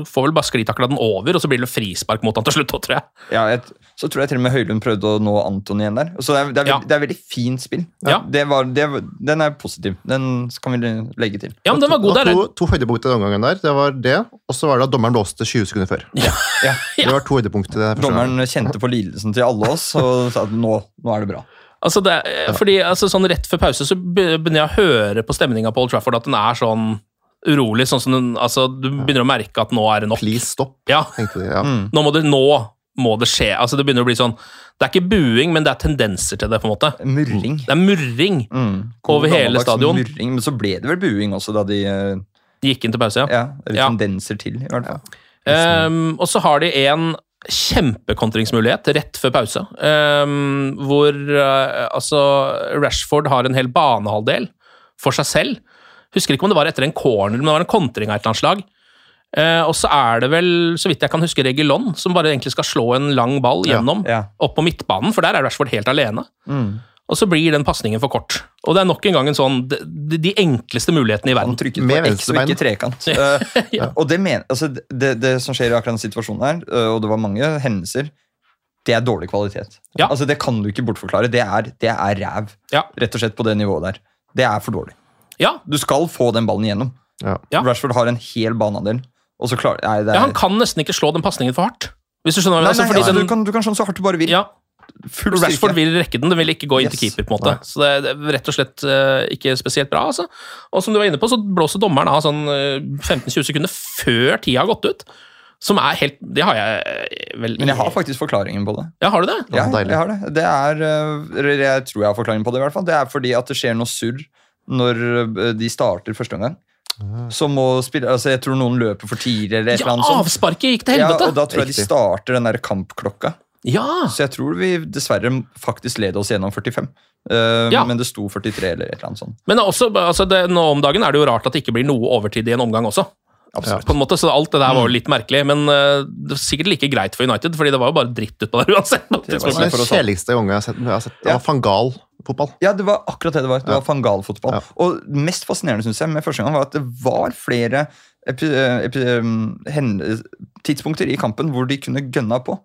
Speaker 1: får vel bare sklitakla den over, og så blir det frispark mot han til slutt, tror jeg.
Speaker 3: Ja, jeg, så tror jeg til og med Høylund prøvde å nå Anton igjen der. Så det er, det er,
Speaker 1: Ja.
Speaker 3: det er veldig fint spill.
Speaker 1: Ja.
Speaker 3: Det var, det, var- den er positiv. Den kan vi legge til.
Speaker 1: Ja, men den var god der.
Speaker 2: to, to høydepunkter i den omgangen der. Det var det, og så var det at dommeren låste 20 sekunder før.
Speaker 3: Ja.
Speaker 2: Det var to gangen.
Speaker 3: Dommeren kjente på lidelsen til alle oss og sa at nå, nå er det bra.
Speaker 1: Altså det, fordi altså sånn Rett før pause så begynner jeg å høre på stemninga på Old Trafford at den er sånn urolig. sånn som den, altså Du begynner å merke at nå er det nok.
Speaker 2: Please stopp,
Speaker 1: Ja,
Speaker 2: tenkte de. Ja.
Speaker 3: Mm.
Speaker 1: nå må det, nå må det skje. altså Det begynner å bli sånn Det er ikke buing, men det er tendenser til det. på en måte.
Speaker 3: Murring.
Speaker 1: Det er murring
Speaker 3: Mm.
Speaker 1: over hele stadion.
Speaker 3: Murring, men så ble det vel buing også da de uh,
Speaker 1: Gikk inn til pause, ja.
Speaker 3: Ja, eller
Speaker 1: Ja.
Speaker 3: tendenser til, i hvert fall.
Speaker 1: Ehm, og så har de en kjempekontringsmulighet rett før pause, um, hvor uh, altså Rashford har en hel banehalvdel for seg selv. Husker ikke om det var etter en corner, men det var en kontring av et eller annet slag. Uh, og så er det vel, så vidt jeg kan huske, Regulon som bare egentlig skal slå en lang ball
Speaker 2: Ja,
Speaker 1: gjennom,
Speaker 3: ja.
Speaker 1: opp på midtbanen, for der er Rashford helt alene.
Speaker 3: Mm.
Speaker 1: Og så blir den pasningen for kort. Og det er nok en gang en sånn de, de enkleste mulighetene i
Speaker 3: Han
Speaker 1: verden.
Speaker 3: trykket
Speaker 2: Med
Speaker 3: på X og
Speaker 2: venstrebein.
Speaker 3: ikke trekant. Eh, Og det, men, altså, det, det som skjer i akkurat den situasjonen her, eh, og det var mange hendelser, det er dårlig kvalitet.
Speaker 1: Ja.
Speaker 3: Altså, det kan du ikke bortforklare. Det er, det er ræv,
Speaker 1: Ja.
Speaker 3: rett og slett, på det nivået der. Det er for dårlig.
Speaker 1: Ja,
Speaker 3: Du skal få den ballen igjennom. Rashford har en hel baneandel, og så klarer nei, er,
Speaker 1: han kan nesten ikke slå den pasningen for hardt. Hvis du skjønner
Speaker 3: Nei, nei,
Speaker 1: Altså, fordi
Speaker 3: altså,
Speaker 1: den-
Speaker 3: du, kan, du kan slå så hardt du bare vil.
Speaker 1: Ja,
Speaker 3: Full
Speaker 1: Rashford vil rekke den, den vil ikke gå inn til keeper. på en måte. Så det, det er rett og slett uh, ikke spesielt bra. altså. Og som du var inne på, så blåser dommeren av sånn eh, 15-20 sekunder før tida har gått ut. Som er helt Det har jeg eh, vel
Speaker 3: Men jeg har faktisk forklaringen på det.
Speaker 1: Ja, har du det?
Speaker 3: Ja, jeg har det. Det er, eller jeg tror jeg har forklaringen på det. i hvert fall. Det er fordi at det skjer noe surr når de starter første omgang. Så må spille, altså Jeg tror noen løper for tidlig, eller et
Speaker 1: Ja,
Speaker 3: eller annet sånt.
Speaker 1: avsparket gikk til helvete!
Speaker 3: Ja, og Da tror jeg de starter den der kampklokka.
Speaker 1: Ja!
Speaker 3: Så jeg tror vi dessverre faktisk led oss gjennom 45. Uh,
Speaker 1: Ja.
Speaker 3: Men det sto 43 eller et eller annet sånt.
Speaker 1: Men også, altså det, nå om dagen er det jo rart at det ikke blir noe overtid i en omgang også.
Speaker 3: Absolutt.
Speaker 1: På en måte, Så alt det der var jo litt merkelig, men uh, det var sikkert like greit for United, fordi det var jo bare dritt utpå der uansett. på
Speaker 3: Det var
Speaker 2: den kjedeligste gangen jeg har sett. Jeg har sett det
Speaker 3: Ja.
Speaker 2: var fangal-fotball.
Speaker 3: Ja, det var akkurat det det var. Det
Speaker 2: var
Speaker 3: var fangalfotball.
Speaker 2: Ja.
Speaker 3: Og mest fascinerende synes jeg med første gang var at det var flere epi, epi, tidspunkter i kampen hvor de kunne gønna på.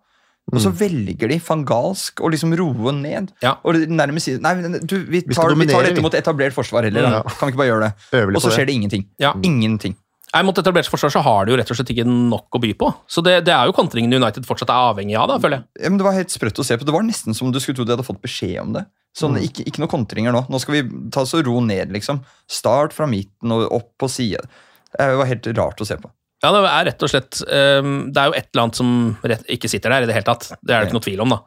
Speaker 3: Og så velger de fangalsk å liksom roe ned.
Speaker 1: Ja.
Speaker 3: Og nærmest sier nei, du, vi tar, vi
Speaker 2: vi
Speaker 3: tar dette mot etablert forsvar heller.
Speaker 2: Ja.
Speaker 3: Kan vi ikke bare gjøre det? Og så skjer det ingenting.
Speaker 1: Ja.
Speaker 3: Ingenting.
Speaker 1: Nei, Mot etablert forsvar så har de jo rett og slett ikke nok å by på. Så det, det er jo kontringen United fortsatt er avhengig av, da, føler jeg.
Speaker 3: Ja, men Det var helt sprøtt å se på. Det var nesten som du skulle tro de hadde fått beskjed om det. Sånn, ikke, ikke noe kontringer nå. Nå skal vi ta oss og ro ned, liksom. Start fra midten og opp på side. Det var helt rart å se på.
Speaker 1: Ja, det er rett og slett um, Det er jo et eller annet som rett, ikke sitter der i det hele tatt. Det er det ikke noe tvil om, da.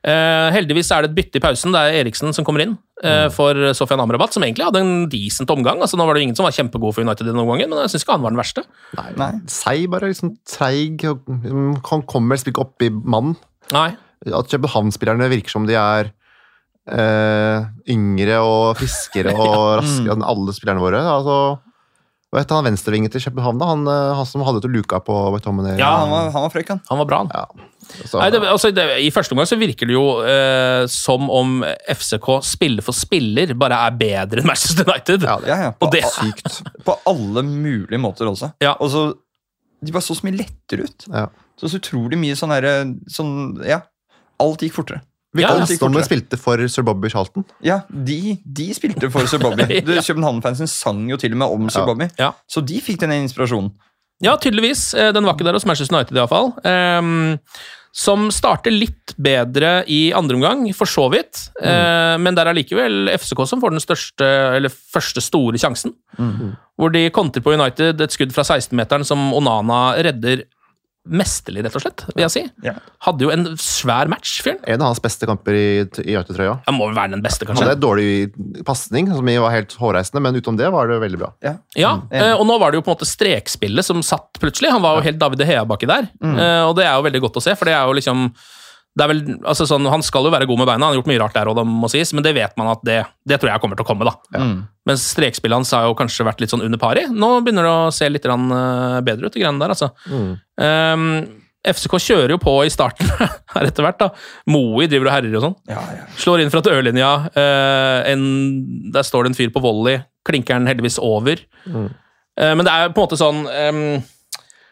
Speaker 1: Uh, heldigvis er det et bytte i pausen. Det er Eriksen som kommer inn uh, for Sofian Amrabat, som egentlig hadde en decent omgang. Altså, nå var det jo ingen som var kjempegod for United denne den omgangen, men jeg syns ikke han var den verste.
Speaker 3: Nei. nei.
Speaker 2: Seig, bare. liksom Treig. mm, Han kommer helst ikke opp i mannen.
Speaker 1: Nei.
Speaker 2: At København-spillerne virker som de er uh, yngre og friskere og raskere enn alle spillerne våre. Altså, hva heter han venstrevingen til København? da? Han, eh, han som hadde til luka på McTominay?
Speaker 1: Ja,
Speaker 3: Han var, han var frekk, han.
Speaker 1: Han var bra, han.
Speaker 2: Ja. Så,
Speaker 1: Nei, det, altså, det, I første omgang så virker det jo eh, som om FCK spiller for spiller bare er bedre enn Manchester United.
Speaker 2: ja, det
Speaker 3: Ja, ja, på,
Speaker 1: Og det
Speaker 2: sykt.
Speaker 3: på alle mulige måter også.
Speaker 1: Ja.
Speaker 3: Og så, De bare så så mye lettere ut.
Speaker 2: Ja.
Speaker 3: Så, så utrolig mye sånn herre sånn, Ja. Alt gikk fortere.
Speaker 2: Hvilke
Speaker 1: Ja, ja.
Speaker 2: spilte for sir Bobby Charlton?
Speaker 3: Ja, de, de spilte for Sir Bobby.
Speaker 1: Ja.
Speaker 3: København-fansen sang jo til og med om Sir
Speaker 2: Ja.
Speaker 3: Bobby.
Speaker 1: Ja.
Speaker 3: Så de fikk den inspirasjonen.
Speaker 1: Ja, tydeligvis. Eh, Den var ikke der hos Manchester United, iallfall. Um, som starter litt bedre i andre omgang, for så vidt. Eh, men det er allikevel FCK som får den største, eller første store sjansen. Hvor de kontrer på United et skudd fra 16-meteren som Onana redder mesterlig, rett og slett, vil jeg si.
Speaker 3: Ja.
Speaker 1: Hadde jo en svær match, fyren.
Speaker 2: En av hans beste kamper i, i United-trøya.
Speaker 1: Han må vel være den beste,
Speaker 2: Han
Speaker 1: kanskje.
Speaker 2: hadde et dårlig pasning, som var helt hårreisende, men utenom det var det veldig bra.
Speaker 3: Ja.
Speaker 1: Ja, eh, og nå var det jo på en måte strekspillet som satt plutselig. Han var jo helt David De Hea baki der, mm. og det er jo veldig godt å se, for det er jo liksom det er vel, altså sånn, Han skal jo være god med beina, han har gjort mye rart der, og det må sies, men det vet man at det, det tror jeg kommer til å komme. da.
Speaker 3: Ja.
Speaker 1: Mens strekspillet hans har jo kanskje vært litt sånn under pari. Nå begynner det å se litt eh, bedre ut, de greiene der, altså. Um, FCK kjører jo på i starten her etter hvert. da. Moi driver og herjer og sånn.
Speaker 3: Ja, ja.
Speaker 1: Slår inn fra dørlinja. eh, en, der står det en fyr på volley. Klinker den heldigvis over. Eh, men det er på en måte sånn ehm,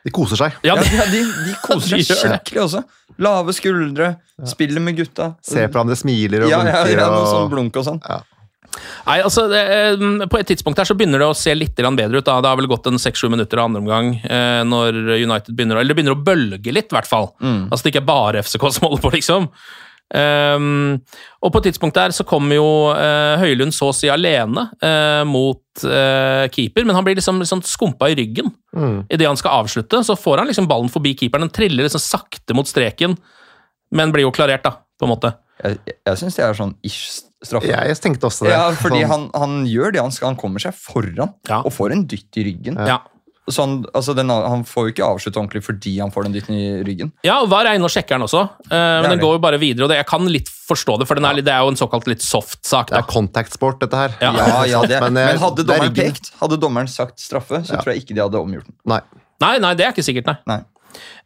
Speaker 2: De koser seg.
Speaker 1: Ja,
Speaker 3: de, de, de koser seg skikkelig også. Lave skuldre, spiller med gutta.
Speaker 2: Ser på hverandre, smiler og
Speaker 3: ja, ja,
Speaker 2: blunker.
Speaker 3: ja, noe sånn
Speaker 2: og...
Speaker 3: blunk og sånn.
Speaker 1: Nei, altså, det, eh, På et tidspunkt her så begynner det å se litt bedre ut. da. Det har vel gått en seks-sju minutter av andre omgang eh, når United begynner å Eller det begynner å bølge litt, i hvert fall. Altså Det ikke er bare FCK som holder på, liksom. Ehm, og på et tidspunkt der så kommer jo uh, Høylund så å si alene uh, mot uh, keeper, men han blir liksom, liksom skumpa i ryggen
Speaker 2: Mm.
Speaker 1: idet han skal avslutte. Så får han liksom ballen forbi keeperen, den triller liksom sakte mot streken, men blir jo klarert, da, på en måte.
Speaker 3: Jeg, jeg, jeg syns det er sånn ish straffe.
Speaker 2: Jeg tenkte også det.
Speaker 3: Ja, fordi
Speaker 2: Sånn-
Speaker 3: han, han gjør det han skal. Han kommer seg foran
Speaker 1: Ja.
Speaker 3: og får en dytt i ryggen.
Speaker 1: Ja.
Speaker 3: Så han, altså den, han får jo ikke avslutte ordentlig fordi han får den dytten i ryggen.
Speaker 1: Ja, og VAR er inne og sjekker den også, uh, men den går jo bare videre. og det, Jeg kan litt forstå det, for den er, ja. det er jo en såkalt litt soft sak.
Speaker 2: Det er contact sport, dette her.
Speaker 1: Ja.
Speaker 3: Ja, ja, det,
Speaker 2: Men,
Speaker 3: men,
Speaker 2: eh,
Speaker 3: hadde
Speaker 2: er
Speaker 3: dommeren pekt, hadde dommeren sagt straffe, så
Speaker 2: Ja.
Speaker 3: tror jeg ikke de hadde omgjort den.
Speaker 2: Nei.
Speaker 1: Nei, nei, det er ikke sikkert, nei.
Speaker 3: Nei.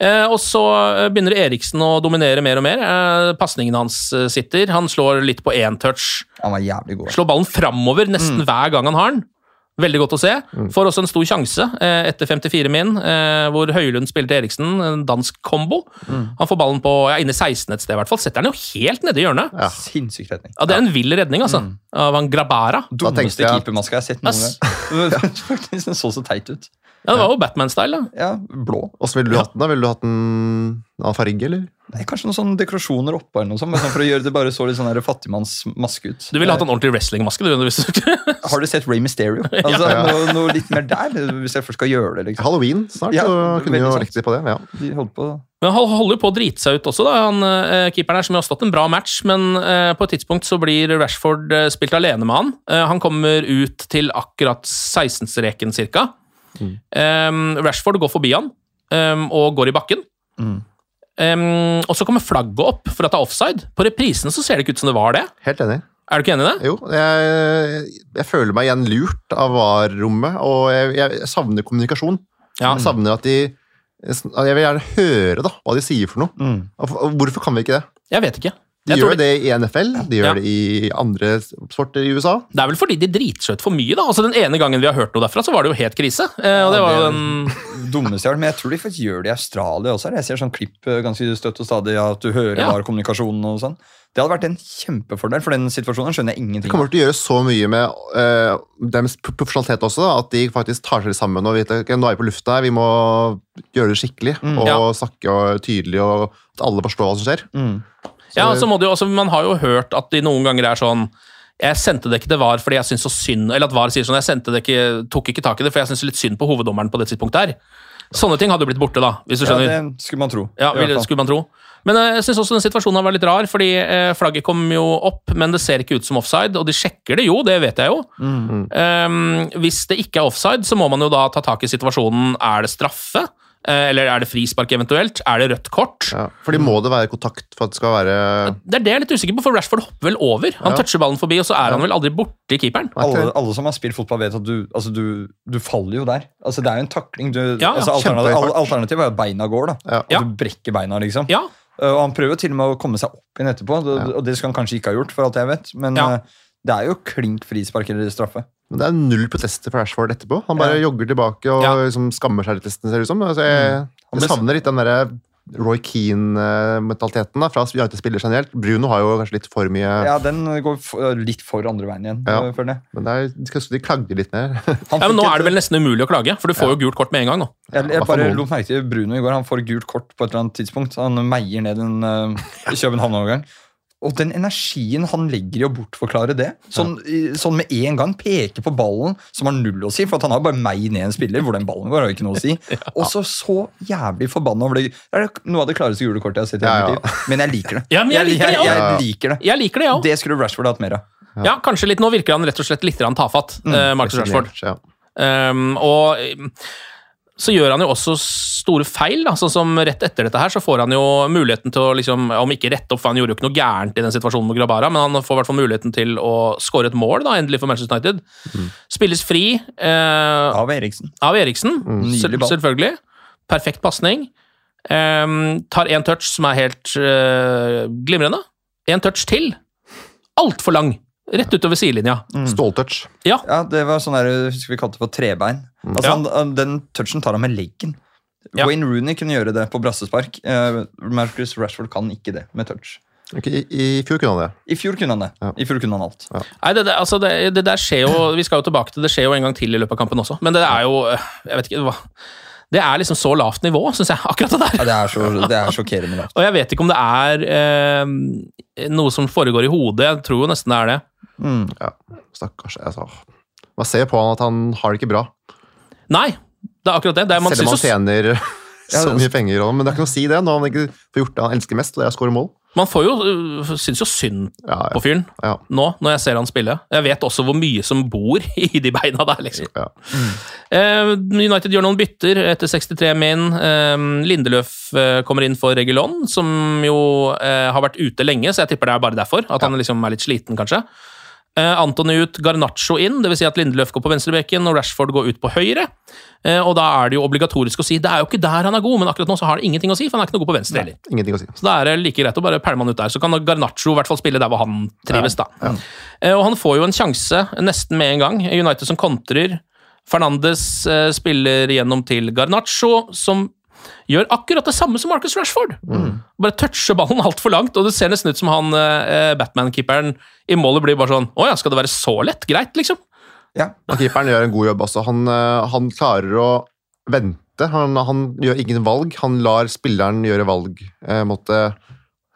Speaker 1: Eh, og så eh, begynner Eriksen å dominere mer og mer. Eh, Pasningen hans sitter. Han slår litt på én touch.
Speaker 3: Han var jævlig god.
Speaker 1: Slår ballen framover nesten hver gang han har den. Veldig godt å se. Får også en stor sjanse eh, etter 54 min, eh, hvor Høylund spiller til Eriksen, en dansk kombo. Han får ballen på ja, inne i 16 et sted, i hvert fall. Setter den jo helt nede i hjørnet. Ja.
Speaker 3: Sinnssyk redning.
Speaker 1: Ja, Det er en vill redning, altså. Av han Grabara.
Speaker 3: Dummeste keepermaska jeg har sett noen gang. Faktisk, Den så så teit ut.
Speaker 1: Ja, Det var jo Batman-style, da.
Speaker 3: Ja, blå.
Speaker 2: Åssen ville du hatt den? da? Ville du hatt den av farge, eller?
Speaker 3: Nei, kanskje noen sånne dekorasjoner oppå, eller noe sånt, men sånn for å gjøre det bare så litt sånn fattigmannsmaske ut.
Speaker 1: Du ville hatt en ordentlig wrestlingmaske. du,
Speaker 3: Har du sett Ray Mysterio? Altså,
Speaker 2: Ja.
Speaker 3: Noe, noe litt mer der, hvis jeg først skal gjøre det. liksom.
Speaker 2: Halloween snart,
Speaker 3: Ja,
Speaker 2: så kunne
Speaker 3: veldig
Speaker 2: jo lekt litt på det. Ja.
Speaker 3: De holdt på
Speaker 1: Men han holder jo på å drite seg ut også, da, han eh, keeperen her, som har stått en bra match, men eh, på et tidspunkt så blir Rashford eh, spilt alene med han. Eh, han kommer ut til akkurat 16-streken cirka. Um, Rashford går forbi han um, og går i bakken. Em, og så kommer flagget opp for at det er offside. På reprisen så ser det ikke ut som det var det.
Speaker 2: Helt enig.
Speaker 1: Er du ikke enig i det?
Speaker 2: Jo, jeg, jeg føler meg igjen lurt av VAR-rommet, og jeg, jeg savner kommunikasjon.
Speaker 1: Ja.
Speaker 2: Jeg savner at de Jeg vil gjerne høre da, hva de sier for noe. Og Hvorfor kan vi ikke det?
Speaker 1: Jeg vet ikke.
Speaker 2: De gjør det i NFL, de gjør
Speaker 1: Ja.
Speaker 2: det i andre sporter i USA.
Speaker 1: Det er vel fordi de driter seg ut for mye, da. Altså Den ene gangen vi har hørt noe derfra, så var det jo helt krise. Eh, og det
Speaker 3: Ja,
Speaker 1: var jo den
Speaker 3: dummeste jeg har hørt, men jeg tror de faktisk gjør det i Australia også. Jeg ser sånn klipp eh, ganske støtt og stadig at du hører
Speaker 1: Ja.
Speaker 3: kommunikasjonen og sånn. Det hadde vært en kjempefordel, for den situasjonen skjønner jeg ingenting av.
Speaker 2: Det kommer til å gjøre så mye med uh, deres pro- profesjonalitet også, da, at de faktisk tar seg sammen og vet at ok, nå er vi på lufta her, vi må gjøre det skikkelig. og
Speaker 1: Ja.
Speaker 2: snakke og tydelig, og at alle forstår hva som skjer.
Speaker 3: Mm.
Speaker 1: Ja, så må det jo, altså, Man har jo hørt at de noen ganger er sånn Jeg sendte det ikke til VAR fordi jeg syns så synd Eller at VAR sier sånn Jeg sendte det ikke, tok ikke tak i det for jeg syns litt synd på hoveddommeren på det tidspunktet her. Sånne ting hadde jo blitt borte, da. hvis du skjønner.
Speaker 3: Ja, det skulle man tro.
Speaker 1: Ja, skulle man tro. Men eh, jeg syns også den situasjonen har vært litt rar, fordi eh, flagget kom jo opp, men det ser ikke ut som offside, og de sjekker det jo, det vet jeg jo.
Speaker 3: Mm.
Speaker 1: Um, hvis det ikke er offside, så må man jo da ta tak i situasjonen. Er det straffe? Eh, Eller er det frispark eventuelt? Er det rødt kort?
Speaker 2: Ja, fordi må det være kontakt for at det skal være
Speaker 1: Det er det jeg er litt usikker på, for Rashford hopper vel over. Han
Speaker 2: Ja.
Speaker 1: toucher ballen forbi, og så er han vel aldri borti keeperen.
Speaker 3: Alle, alle som har spilt fotball, vet at du, altså du, du faller jo der. Altså Det er jo en takling. Du,
Speaker 1: Ja,
Speaker 3: altså alternativ, Alternativet er at beina går. da
Speaker 2: Ja.
Speaker 3: At du brekker beina, liksom.
Speaker 1: Ja,
Speaker 3: Uh, Og Han prøver til og med å komme seg opp igjen etterpå, og- og det skal han kanskje ikke ha gjort. for alt jeg vet Men
Speaker 1: Ja.
Speaker 3: uh, det er jo klink frispark eller straffe.
Speaker 2: Men det er null protester fra Ashford etterpå. Han bare
Speaker 3: Ja.
Speaker 2: jogger tilbake og
Speaker 1: Ja.
Speaker 2: liksom skammer seg litt, nesten, ser det ut som. Altså, jeg,
Speaker 3: Han
Speaker 2: jeg savner litt den derre Roy Keane-mentaliteten fra United-spillere generelt. Bruno har jo kanskje litt for mye
Speaker 3: Ja, Den går for, litt for andre veien igjen.
Speaker 2: Ja.
Speaker 3: uh, føler jeg.
Speaker 2: Men det er, de, de klagde litt mer.
Speaker 1: Ja men Nå er det vel nesten umulig å klage, for du får jo gult kort med en gang nå.
Speaker 3: Jeg, jeg bare lot merke til Bruno i går. Han får gult kort på et eller annet tidspunkt. Han meier ned en uh, København-overgang. Og den energien han legger i å bortforklare det, sånn, ja. sånn med en gang, peke på ballen, som har null å si, for han har bare meg ned en spiller, hvor den ballen går, har ikke noe å si. Og så så jævlig forbanna over det. Det er noe av det klareste gule kortet jeg har sett i
Speaker 2: Ja, ja.
Speaker 3: liv. Men jeg liker det.
Speaker 1: Ja, men jeg liker
Speaker 3: jeg,
Speaker 1: ja.
Speaker 3: jeg liker det.
Speaker 1: Jeg liker det, ja.
Speaker 3: Det skulle Rashford hatt mer av.
Speaker 1: Ja, kanskje litt. Nå virker han rett og slett litt tafatt, eh, Marcus Rashford.
Speaker 2: Ja.
Speaker 1: Um, og så gjør han jo også store feil. Da. Sånn som Rett etter dette her så får han jo muligheten til å, liksom, om ikke rette opp, for han gjorde jo ikke noe gærent i den situasjonen med Grabara, men han får i hvert fall muligheten til å skåre et mål, da, endelig for Manchester United. Spilles fri eh,
Speaker 3: Av Eriksen.
Speaker 1: av Eriksen,
Speaker 3: mm,
Speaker 1: selv,
Speaker 3: ball.
Speaker 1: selvfølgelig. Perfekt pasning. Eh, tar én touch som er helt eh, glimrende. Én touch til. Altfor lang. Rett utover sidelinja.
Speaker 2: Ståltouch.
Speaker 1: Ja.
Speaker 3: Ja, det var sånn der, husker vi kalte det for trebein. Altså,
Speaker 1: Ja.
Speaker 3: han, den touchen tar han med leggen.
Speaker 1: Ja.
Speaker 3: Wayne Rooney kunne gjøre det på brassespark. Uh, Marcus Rashford kan ikke det med touch.
Speaker 2: Okay, I, I fjor kunne han det.
Speaker 3: I fjor kunne han det.
Speaker 2: Ja.
Speaker 3: I fjor kunne han alt.
Speaker 1: Nei, det, det, altså det, det der skjer jo Vi skal jo tilbake til det skjer jo en gang til i løpet av kampen også, men det er jo øh, Jeg vet ikke hva Det er liksom så lavt nivå, syns jeg, akkurat det der.
Speaker 3: Ja, det, er så, det er sjokkerende lavt.
Speaker 1: Og jeg vet ikke om det er eh, noe som foregår i hodet. Jeg tror jo nesten det er det.
Speaker 3: Mm.
Speaker 2: Ja, Stakkars. Altså. Man ser på han at han har det ikke bra.
Speaker 1: Nei, det er akkurat det. det er, man
Speaker 2: Selv om han tjener så mye penger. Men det er ikke noe å si det når han ikke får gjort det han elsker mest, og det er å skåre mål.
Speaker 1: man får jo, øh, syns jo synd
Speaker 2: Ja, ja.
Speaker 1: på fyren
Speaker 2: Ja.
Speaker 1: nå, når jeg ser han spille. Jeg vet også hvor mye som bor i de beina der, liksom.
Speaker 2: Ja.
Speaker 1: Eh, United gjør noen bytter etter 63 min. Eh, Lindeløf eh, kommer inn for Regulon, som jo har vært ute lenge, så jeg tipper det er bare derfor. At han liksom er litt sliten, kanskje. Eh, Antony ut, Garnaccio inn, dvs. Si at Lindeløf går på venstrebekken og Rashford går ut på høyre. Eh, og da er det jo obligatorisk å si det er jo ikke der han er god, men akkurat nå så har det ingenting å si, for han er ikke noe god på venstre heller.
Speaker 2: Ingenting å si.
Speaker 1: Så da er det like greit å bare pælme han ut der. Så kan Garnaccio i hvert fall spille der hvor han trives, da. Eh, Og han får jo en sjanse nesten med en gang. United som kontrer. Fernandes spiller gjennom til Garnaccio, som gjør akkurat det samme som Marcus Rashford. Bare toucher ballen altfor langt, og det ser nesten ut som han eh, Batman-keeperen i målet blir bare sånn Å ja, skal det være så lett? Greit, liksom.
Speaker 3: Ja.
Speaker 2: Og keeperen gjør en god jobb også. Han, eh, han klarer å vente. Han, han gjør ingen valg. Han lar spilleren gjøre valg. Eh, måtte,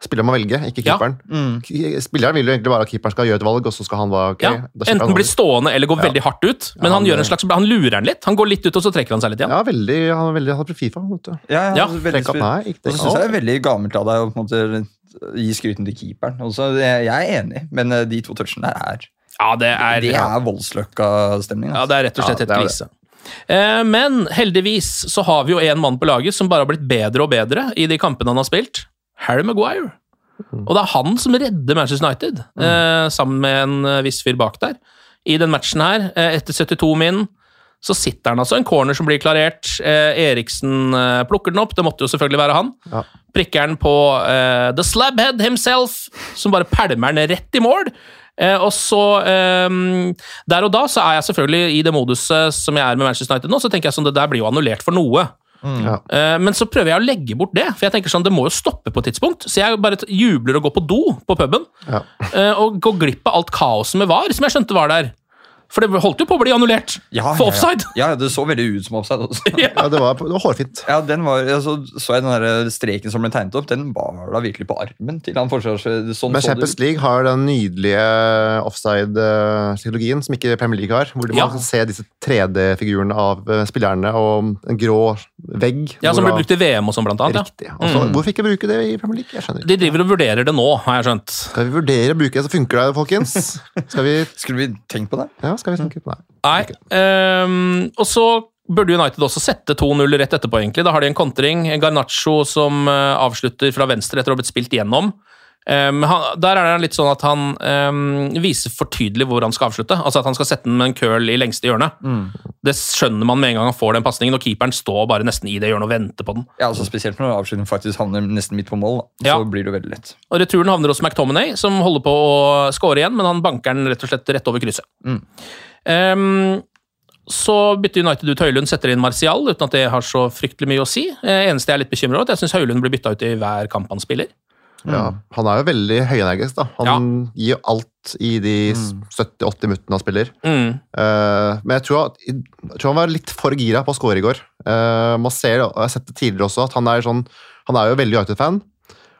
Speaker 2: spilleren må velge, ikke
Speaker 1: Ja.
Speaker 2: keeperen.
Speaker 3: Mm.
Speaker 2: Spilleren vil jo egentlig bare at keeperen skal gjøre et valg, og så skal han bare ok,
Speaker 1: Ja. Enten bli stående eller gå
Speaker 2: Ja.
Speaker 1: veldig hardt ut, men
Speaker 2: Ja,
Speaker 1: han
Speaker 2: han-
Speaker 1: gjør en slags Han lurer han litt. Han går litt ut, og så trekker han seg litt igjen.
Speaker 2: Ja, veldig, han er veldig han er på Fifa. Vet du.
Speaker 3: Ja, ja,
Speaker 1: Ja,
Speaker 3: veldig
Speaker 2: Tenk at, nei, ikke
Speaker 3: Og
Speaker 2: det.
Speaker 3: så syns jeg det er veldig gammelt av deg å på en måte gi skryten til keeperen. Også, jeg er enig, men eh, de to touchene der er
Speaker 1: Ja, det er,
Speaker 3: Det er voldsløkka-stemning.
Speaker 1: Ja, det er rett og slett
Speaker 2: Ja,
Speaker 1: et krise. Eh, Men heldigvis så har vi jo en mann på laget som bare har blitt bedre og bedre i de kampene han har spilt. Harry Maguire. Og det er han som redder Manchester United, eh, sammen med en eh, viss fyr bak der. I den matchen her, eh, etter 72 min, så sitter han altså en corner som blir klarert. Eh, Eriksen eh, plukker den opp, det måtte jo selvfølgelig være han.
Speaker 2: Ja.
Speaker 1: Prikker den på eh, The Slabhead himself, som bare pælmer den rett i mål. Eh, og så Der og da så er jeg selvfølgelig i det moduset som jeg er med Manchester United nå, så tenker jeg sånn det der blir jo annullert for noe.
Speaker 2: Ja.
Speaker 1: Eh, men så prøver jeg å legge bort det, for jeg tenker sånn det må jo stoppe på et tidspunkt. Så jeg bare jubler og går på do på puben,
Speaker 2: Ja.
Speaker 1: eh, og går glipp av alt kaoset med VAR, som jeg skjønte var der. For det holdt jo på å bli annullert
Speaker 3: Ja,
Speaker 1: for offside.
Speaker 3: Ja, ja, det så veldig ut som offside. Også.
Speaker 2: Ja, det var, det var hårfint.
Speaker 3: Ja, den var, altså, så jeg den der streken som ble tegnet opp, den var da virkelig på armen til han forsvars... Sånn
Speaker 2: Men Champions. League har den nydelige offside-psykologien som ikke Premier League har. Hvor man
Speaker 1: Ja.
Speaker 2: kan se disse 3D-figurene av eh, spillerne og en grå vegg.
Speaker 1: Ja, Som ble brukt i VM og sånn, blant annet.
Speaker 2: Riktig. Altså,
Speaker 1: Mm.
Speaker 2: Hvorfor ikke bruke det i Premier League? Jeg skjønner ikke.
Speaker 1: De driver og vurderer det nå, har jeg skjønt.
Speaker 2: Skal vi vurdere å bruke det, så funker det, folkens? Skal vi,
Speaker 3: Skulle vi tenkt på det?
Speaker 2: ja, skal vi snakke på det?
Speaker 1: Nei. Um, og så burde United også sette 2-0 rett etterpå, egentlig. Da har de en kontring. Garnaccio som eh, avslutter fra venstre etter å ha blitt spilt gjennom. Ehm, han, der er det litt sånn at han um, viser for tydelig hvor han skal avslutte. Altså at han skal sette den med en curl i lengste hjørne. Det skjønner man med en gang han får den pasningen, og keeperen står bare nesten i det hjørnet og venter på den.
Speaker 3: Ja, altså Spesielt når avslutningen faktisk havner nesten midt på mål. Da.
Speaker 1: Ja.
Speaker 3: Så blir det veldig lett.
Speaker 1: Og Returen havner hos McTominay, som holder på å score igjen, men han banker den rett og slett rett over krysset.
Speaker 3: Mm.
Speaker 1: Um, så bytter United ut Høylund, setter inn Martial, uten at det har så fryktelig mye å si. Eh, eneste jeg er litt bekymra over, er at jeg syns Høylund blir bytta ut i hver kamp han spiller.
Speaker 2: Ja, han er jo veldig høyenergisk. da. Han gir jo alt i de 70-80 minuttene han spiller.
Speaker 1: Mm.
Speaker 2: Uh, men jeg tror, at, jeg tror han var litt for gira på å score i går. Uh, man ser, og jeg har sett det tidligere også, at han er, sånn, han er jo veldig United-fan.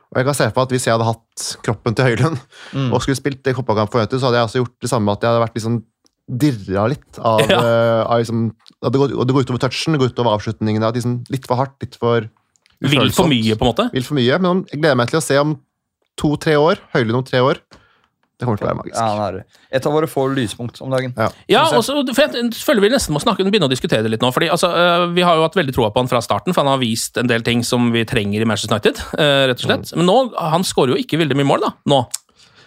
Speaker 2: Og jeg kan se for meg at Hvis jeg hadde hatt kroppen til Høylund
Speaker 3: Mm.
Speaker 2: og skulle spilt fotballkamp for United, så hadde jeg også gjort det samme. at jeg hadde vært liksom dirra litt av,
Speaker 1: Ja.
Speaker 2: uh, av liksom, det, går, det går utover touchen, det går utover avslutningene. Liksom, litt for hardt, litt for
Speaker 1: Vil for mye, på en måte.
Speaker 2: Vil for mye, men jeg gleder meg til å se om to-tre år, Høylund om tre år, Det kommer til å være magisk.
Speaker 3: Ja, det er et av våre få lyspunkt om dagen.
Speaker 2: Ja.
Speaker 1: Ja, også, for jeg føler vi nesten må snakke, begynne å diskutere det litt nå. fordi altså, øh, Vi har jo hatt veldig troa på han fra starten, for han har vist en del ting som vi trenger i Manchester United. øh, rett og slett. Men nå, han skårer jo ikke veldig mye mål, da. Nå.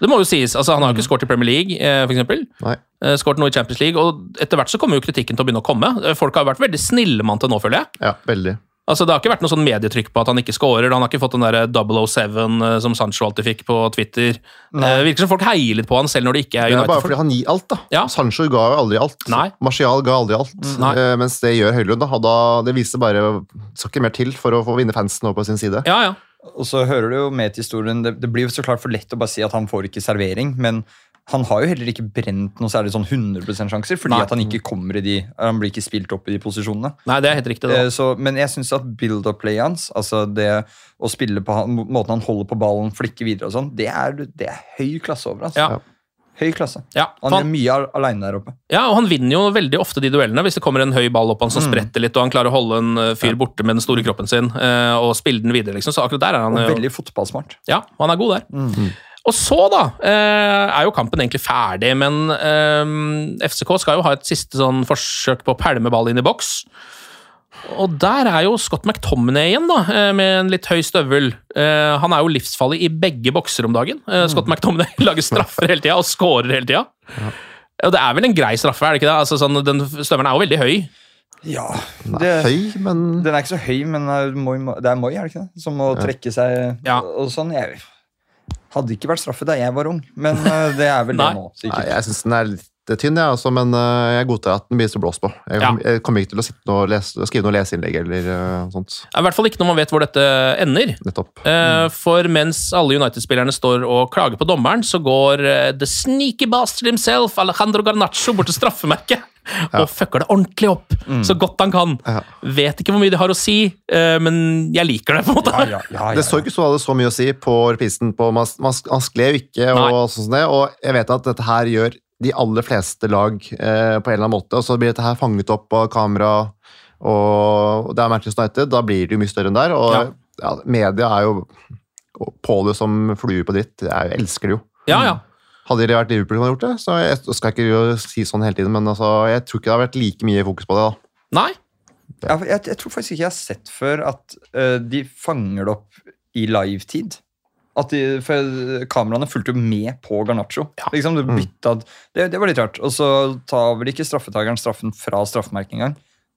Speaker 1: Det må jo sies. altså Han har jo ikke skåret i Premier League,
Speaker 2: f.eks.
Speaker 1: Eh, Skåret noe i Champions League, og etter hvert så kommer jo kritikken til å begynne å komme. Eh, Folk har vært veldig snille med han til nå, føler jeg.
Speaker 2: Ja, veldig.
Speaker 1: Altså Det har ikke vært noe sånn medietrykk på at han ikke scorer. Han har ikke fått den der 007 eh, som Sancho alltid fikk på Twitter. Eh, virker som folk heier litt på han selv når det ikke er United.
Speaker 2: Det er bare fordi han gir alt, da.
Speaker 1: Ja.
Speaker 2: Sancho ga jo aldri alt.
Speaker 1: Nei.
Speaker 2: Martial ga aldri alt.
Speaker 1: Nei.
Speaker 2: Eh, mens det gjør Høylund. da, da Det viser bare Det skal ikke mer til for å få vinne fansen over på sin side.
Speaker 1: Ja, ja.
Speaker 3: Og så hører du jo med til historien Det, det blir jo så klart for lett å bare si at han får ikke servering, men han har jo heller ikke brent noe særlig sånn 100 sjanser, fordi
Speaker 1: Nei.
Speaker 3: at han ikke kommer i de Han blir ikke spilt opp i de posisjonene.
Speaker 1: Nei, det er helt riktig.
Speaker 3: Eh,
Speaker 1: Da.
Speaker 3: så, men jeg syns at build-up-playet hans, altså det å spille på han, måten han holder på ballen, flikke videre og sånn, det det er høy klasse over. Altså.
Speaker 1: Ja.
Speaker 3: Høy klasse.
Speaker 1: Ja,
Speaker 3: Han
Speaker 1: han-
Speaker 3: gjør mye al- aleine der oppe.
Speaker 1: Ja, og Han vinner jo veldig ofte de duellene hvis det kommer en høy ball opp han som spretter litt, og han klarer å holde en eh, fyr borte med den store kroppen sin eh, og spille den videre. liksom, så akkurat der er han
Speaker 3: Og veldig fotballsmart.
Speaker 1: Ja, han er god der. Og så, da, eh, er jo kampen egentlig ferdig, men eh, FCK skal jo ha et siste sånn forsøk på å pælme ball inn i boks. Og der er jo Scott McTominay igjen, da, eh, med en litt høy støvel. Eh, han er jo livsfarlig i begge bokser om dagen. Scott McTominay lager straffer hele tida og scorer hele tida. Og det er vel en grei straffe, er det ikke det? Altså, sånn, den støvelen er jo veldig høy.
Speaker 3: Ja,
Speaker 2: Den
Speaker 3: det,
Speaker 2: er høy, men
Speaker 3: Den er ikke så høy, men det er Moi, er det ikke det? Som må trekke seg
Speaker 1: Ja.
Speaker 3: og sånn. Jeg hadde ikke vært straffe da jeg var ung, men eh, det er vel det nå. sikkert.
Speaker 2: Nei, jeg syns den er litt tynn, jeg også, men eh, jeg godtar at den blir så blåst på. Jeg,
Speaker 1: Ja.
Speaker 2: jeg kommer ikke til å sitte og lese, skrive noe leseinnlegg eller uh, sånt.
Speaker 1: I hvert fall ikke når man vet hvor dette ender.
Speaker 2: Nettopp.
Speaker 1: Eh, For mens alle United-spillerne står og klager på dommeren, så går uh, the sneaky bastard himself, Alejandro Garnaccio, bort til straffemerket og fucker det ordentlig opp så godt han kan.
Speaker 2: Ja.
Speaker 1: Vet ikke hvor mye det har å si, eh, men jeg liker det, på en måte.
Speaker 3: Ja, ja, ja, ja,
Speaker 2: Det så ikke så, hadde så mye å si på reprisen. På, man, man, han skled jo ikke,
Speaker 1: Nei.
Speaker 2: og sånn det, og jeg vet at dette her gjør de aller fleste lag eh, på en eller annen måte. og Så blir dette her fanget opp av kamera, og det er Manchester United. Da blir det jo mye større enn der. Og
Speaker 1: Ja.
Speaker 2: ja, media er jo på det som fluer på dritt. Jeg elsker det jo.
Speaker 1: Ja, ja.
Speaker 2: Hadde det vært Liverpool som hadde gjort det, så jeg jeg skal ikke si sånn hele tiden, men altså, jeg tror ikke det har vært like mye fokus på det. da.
Speaker 1: Nei.
Speaker 3: Ja, jeg, jeg tror faktisk ikke jeg har sett før at uh, de fanger det opp i livetid. At de, for Kameraene fulgte jo med på Garnaccio. Liksom, du bytta, det, det var litt rart. Og så tar vel ikke straffetakeren straffen fra straffemerket engang.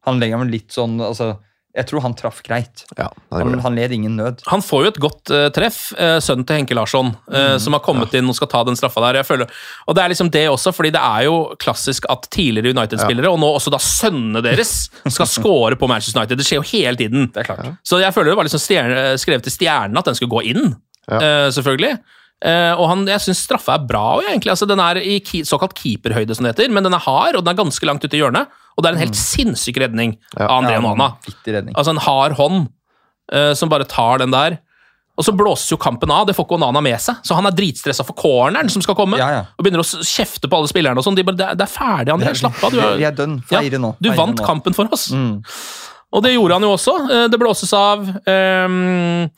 Speaker 3: Han legger vel litt sånn altså, Jeg tror han traff greit.
Speaker 2: Ja,
Speaker 3: Han, han led ingen nød.
Speaker 1: Han får jo et godt uh, treff, uh, sønnen til Henke Larsson, eh, som har kommet inn og skal ta den straffa der. Jeg føler, og det er liksom det også, fordi det er jo klassisk at tidligere United-spillere, og nå også da sønnene deres, skal score på Manchester United. Det skjer jo hele tiden.
Speaker 3: Det er klart.
Speaker 1: Så jeg føler det var liksom stjerne, skrevet til stjernen at den skulle gå inn,
Speaker 2: Ja.
Speaker 1: eh, selvfølgelig. Uh, og han, jeg syns straffa er bra. egentlig. Altså, den er i ki, såkalt keeperhøyde, som det heter, men den er hard, og den er ganske langt ute i hjørnet. Og det er en helt sinnssyk redning
Speaker 2: Ja.
Speaker 1: av André
Speaker 3: Ja,
Speaker 1: Onana. Altså en hard hånd uh, som bare tar den der. Og så blåses jo kampen av, det får ikke Onana med seg. Så han er dritstressa for corneren som skal komme,
Speaker 3: Ja, ja.
Speaker 1: og begynner å kjefte på alle spillerne. og sånn. De bare, det, er- er ferdig, André. Slapp av. Du, er-
Speaker 3: er dønn. Feire nå.
Speaker 1: du vant
Speaker 3: nå.
Speaker 1: kampen for oss.
Speaker 3: Mm.
Speaker 1: Og det gjorde han jo også. Eh, Det blåses av. ehm,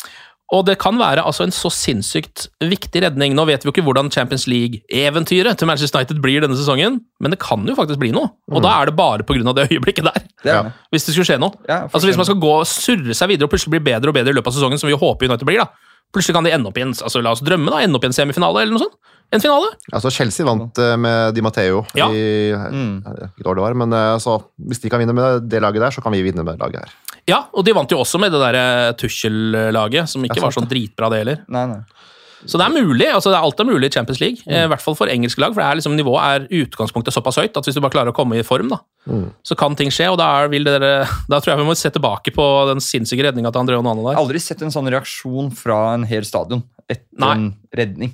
Speaker 1: og det kan være altså en så sinnssykt viktig redning. Nå vet vi jo ikke hvordan Champions League-eventyret til Manchester United blir denne sesongen, men det kan jo faktisk bli noe. Og da er det bare pga. det øyeblikket der.
Speaker 3: Er
Speaker 2: Ja.
Speaker 1: Hvis det skulle skje noe.
Speaker 3: Ja,
Speaker 1: altså Hvis man skal gå og surre seg videre og plutselig bli bedre og bedre i løpet av sesongen, som vi håper United blir, da. Plutselig kan de ende opp i en altså la oss drømme da, ende opp i en semifinale eller noe sånt. En finale.
Speaker 2: Altså, Chelsea vant eh, med Di Matteo
Speaker 1: Ja.
Speaker 2: i mm. vet ikke det var, men eh, altså, hvis de kan vinne med det laget der, så kan vi vinne med det laget her.
Speaker 1: Ja, og de vant jo også med det der Tuchel-laget, som ikke var sånn dritbra, det heller.
Speaker 3: Nei, nei.
Speaker 1: Så det er mulig. altså det er Alt er mulig i Champions League. eh, I hvert fall for engelske lag, for det er liksom, nivået er utgangspunktet såpass høyt at hvis du bare klarer å komme i form, da, så kan ting skje. og da, er, vil dere, da tror jeg vi må se tilbake på den sinnssyke redninga til André Onana der.
Speaker 3: Aldri sett en sånn reaksjon fra en hel stadion etter
Speaker 1: Nei.
Speaker 3: en redning.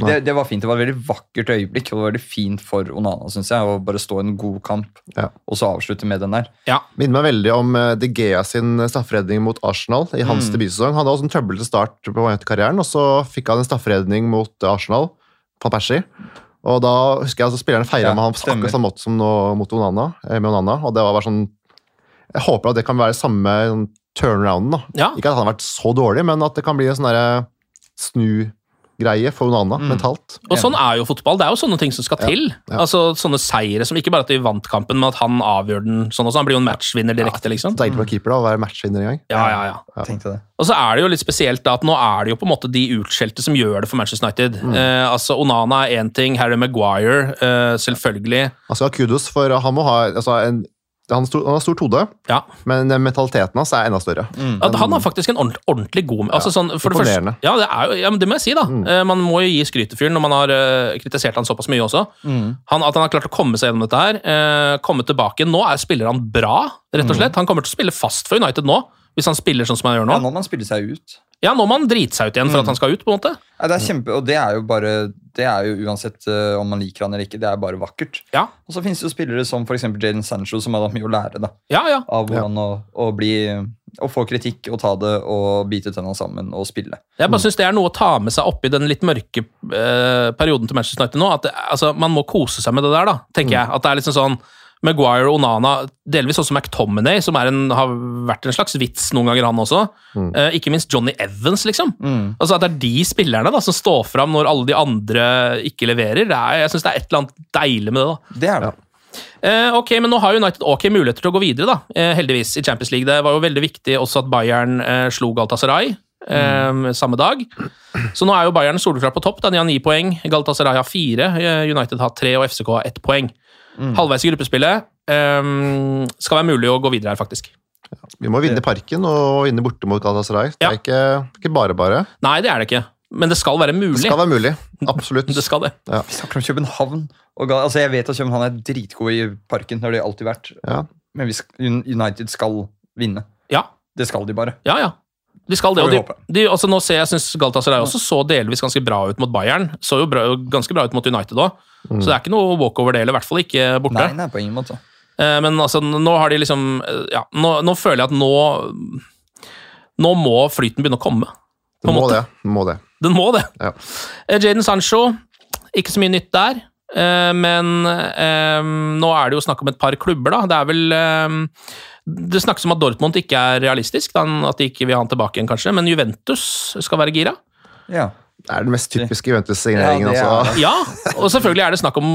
Speaker 3: Det, det var fint. Det var et veldig vakkert øyeblikk, og det var veldig fint for Onana synes jeg, å bare stå i en god kamp
Speaker 2: Ja.
Speaker 3: og så avslutte med den der.
Speaker 1: Ja,
Speaker 2: Minner meg veldig om eh, De Gea sin strafferedning mot Arsenal i hans debutsesong. Han hadde også en trøblete start på karrieren, og så fikk han en strafferedning mot Arsenal, van Persie. Og da husker jeg at spillerne feira
Speaker 3: Ja,
Speaker 2: med ham på akkurat samme måte som nå mot Onana, eh, med Onana. Og det var bare sånn Jeg håper at det kan være samme sånn turnarounden. da.
Speaker 1: Ja.
Speaker 2: Ikke at han har vært så dårlig, men at det kan bli en sånn snu greie for Onana mentalt.
Speaker 1: Og sånn er jo fotball. Det er jo sånne ting som skal til.
Speaker 2: ja.
Speaker 1: Altså Sånne seire som ikke bare at de vant kampen, men at han avgjør den sånn også. Han blir jo en matchvinner direkte, liksom.
Speaker 2: Deilig for keeper da, å være matchvinner en gang.
Speaker 1: Ja, ja, ja.
Speaker 3: Tenkte det.
Speaker 1: Og så er det jo litt spesielt da at nå er det jo på en måte de utskjelte som gjør det for Manchester United. Eh, altså Onana er én ting, Harry Maguire eh, selvfølgelig.
Speaker 2: Altså kudos, for han må ha altså, en, han, har stor, han har stort hode,
Speaker 1: Ja.
Speaker 2: men mentaliteten hans er enda større.
Speaker 1: At han har faktisk en ordentlig, ordentlig god altså sånn, for det første, ja, det, er ja, men det må jeg si, da. Mm. man må jo gi skryt til fyren når man har uh, kritisert han såpass mye også. Han, at han har klart å komme seg gjennom dette her. Uh, komme tilbake. Nå er, spiller han bra, rett og slett. Han kommer til å spille fast for United nå, hvis han spiller sånn som han gjør nå.
Speaker 3: Ja, nå må han spille seg ut.
Speaker 1: Ja, nå må han drite seg ut igjen for at han skal ut, på en måte.
Speaker 3: Ja, det er kjempe, og det er jo bare Det er jo uansett uh, om man liker han eller ikke, det er bare vakkert.
Speaker 1: Ja,
Speaker 3: Og så finnes det jo spillere som f.eks. Jaden Sancho, som har hatt mye å lære da,
Speaker 1: ja. ja.
Speaker 3: av hvordan å, å bli Å få kritikk og ta det og bite tenna sammen og spille.
Speaker 1: Jeg bare synes det er noe å ta med seg oppi den litt mørke eh, perioden til Manchester United nå. At det, altså, man må kose seg med det der, da, tenker jeg. At det er liksom sånn Maguire og Onana, delvis også McTominay, som er en, har vært en slags vits noen ganger, han også. Eh, ikke minst Johnny Evans, liksom. Altså At det er de spillerne da, som står fram når alle de andre ikke leverer. Det er, jeg syns det er et eller annet deilig med det. da.
Speaker 3: Det er det.
Speaker 1: Eh, ok, men Nå har United ok muligheter til å gå videre, da, eh, heldigvis, i Champions League. Det var jo veldig viktig også at Bayern eh, slo Galtasaray. Mm. samme dag. Så nå er jo Bayern soleklar på topp. Da. De har ni poeng. Galatasaray har fire. eh, United har tre, og FCK har ett poeng. Halvveis i gruppespillet. Um, skal være mulig å gå videre her, faktisk.
Speaker 2: Vi må vinne Parken og vinne borte mot Galatasaray. Det
Speaker 1: Ja.
Speaker 2: er ikke, ikke bare bare.
Speaker 1: Nei, det er det ikke. Men det skal være mulig.
Speaker 2: Det skal være mulig. Absolutt.
Speaker 1: Det skal det.
Speaker 3: Vi snakker om København. Og altså jeg vet at København er dritgode i parken. Det har de alltid vært.
Speaker 2: Ja.
Speaker 3: Men vi skal, United skal vinne.
Speaker 1: Ja,
Speaker 3: Det skal de bare.
Speaker 1: ja. ja. De skal det. Og de, de, altså nå ser jeg synes Galatasaray også så delvis ganske bra ut mot Bayern. Så jo bra, ganske bra ut mot United òg. Så det er ikke noe walkover, det, eller i hvert fall ikke borte.
Speaker 3: Nei, nei, på ingen måte.
Speaker 1: Eh, Men altså, nå har de liksom eh, Ja, nå, nå føler jeg at nå Nå må flyten begynne å komme.
Speaker 2: Det må det. Må det.
Speaker 1: Den må det.
Speaker 2: Ja.
Speaker 1: Eh, Jaden Sancho, ikke så mye nytt der. eh, Men nå er det jo snakk om et par klubber, da. Det er vel Det snakkes om at Dortmund ikke er realistisk, at de ikke vil ha han tilbake igjen, kanskje. Men Juventus skal være gira.
Speaker 3: Ja.
Speaker 2: Det er den mest typiske Juventus-signeringen.
Speaker 3: Ja,
Speaker 2: altså.
Speaker 1: Ja, og selvfølgelig er det snakk om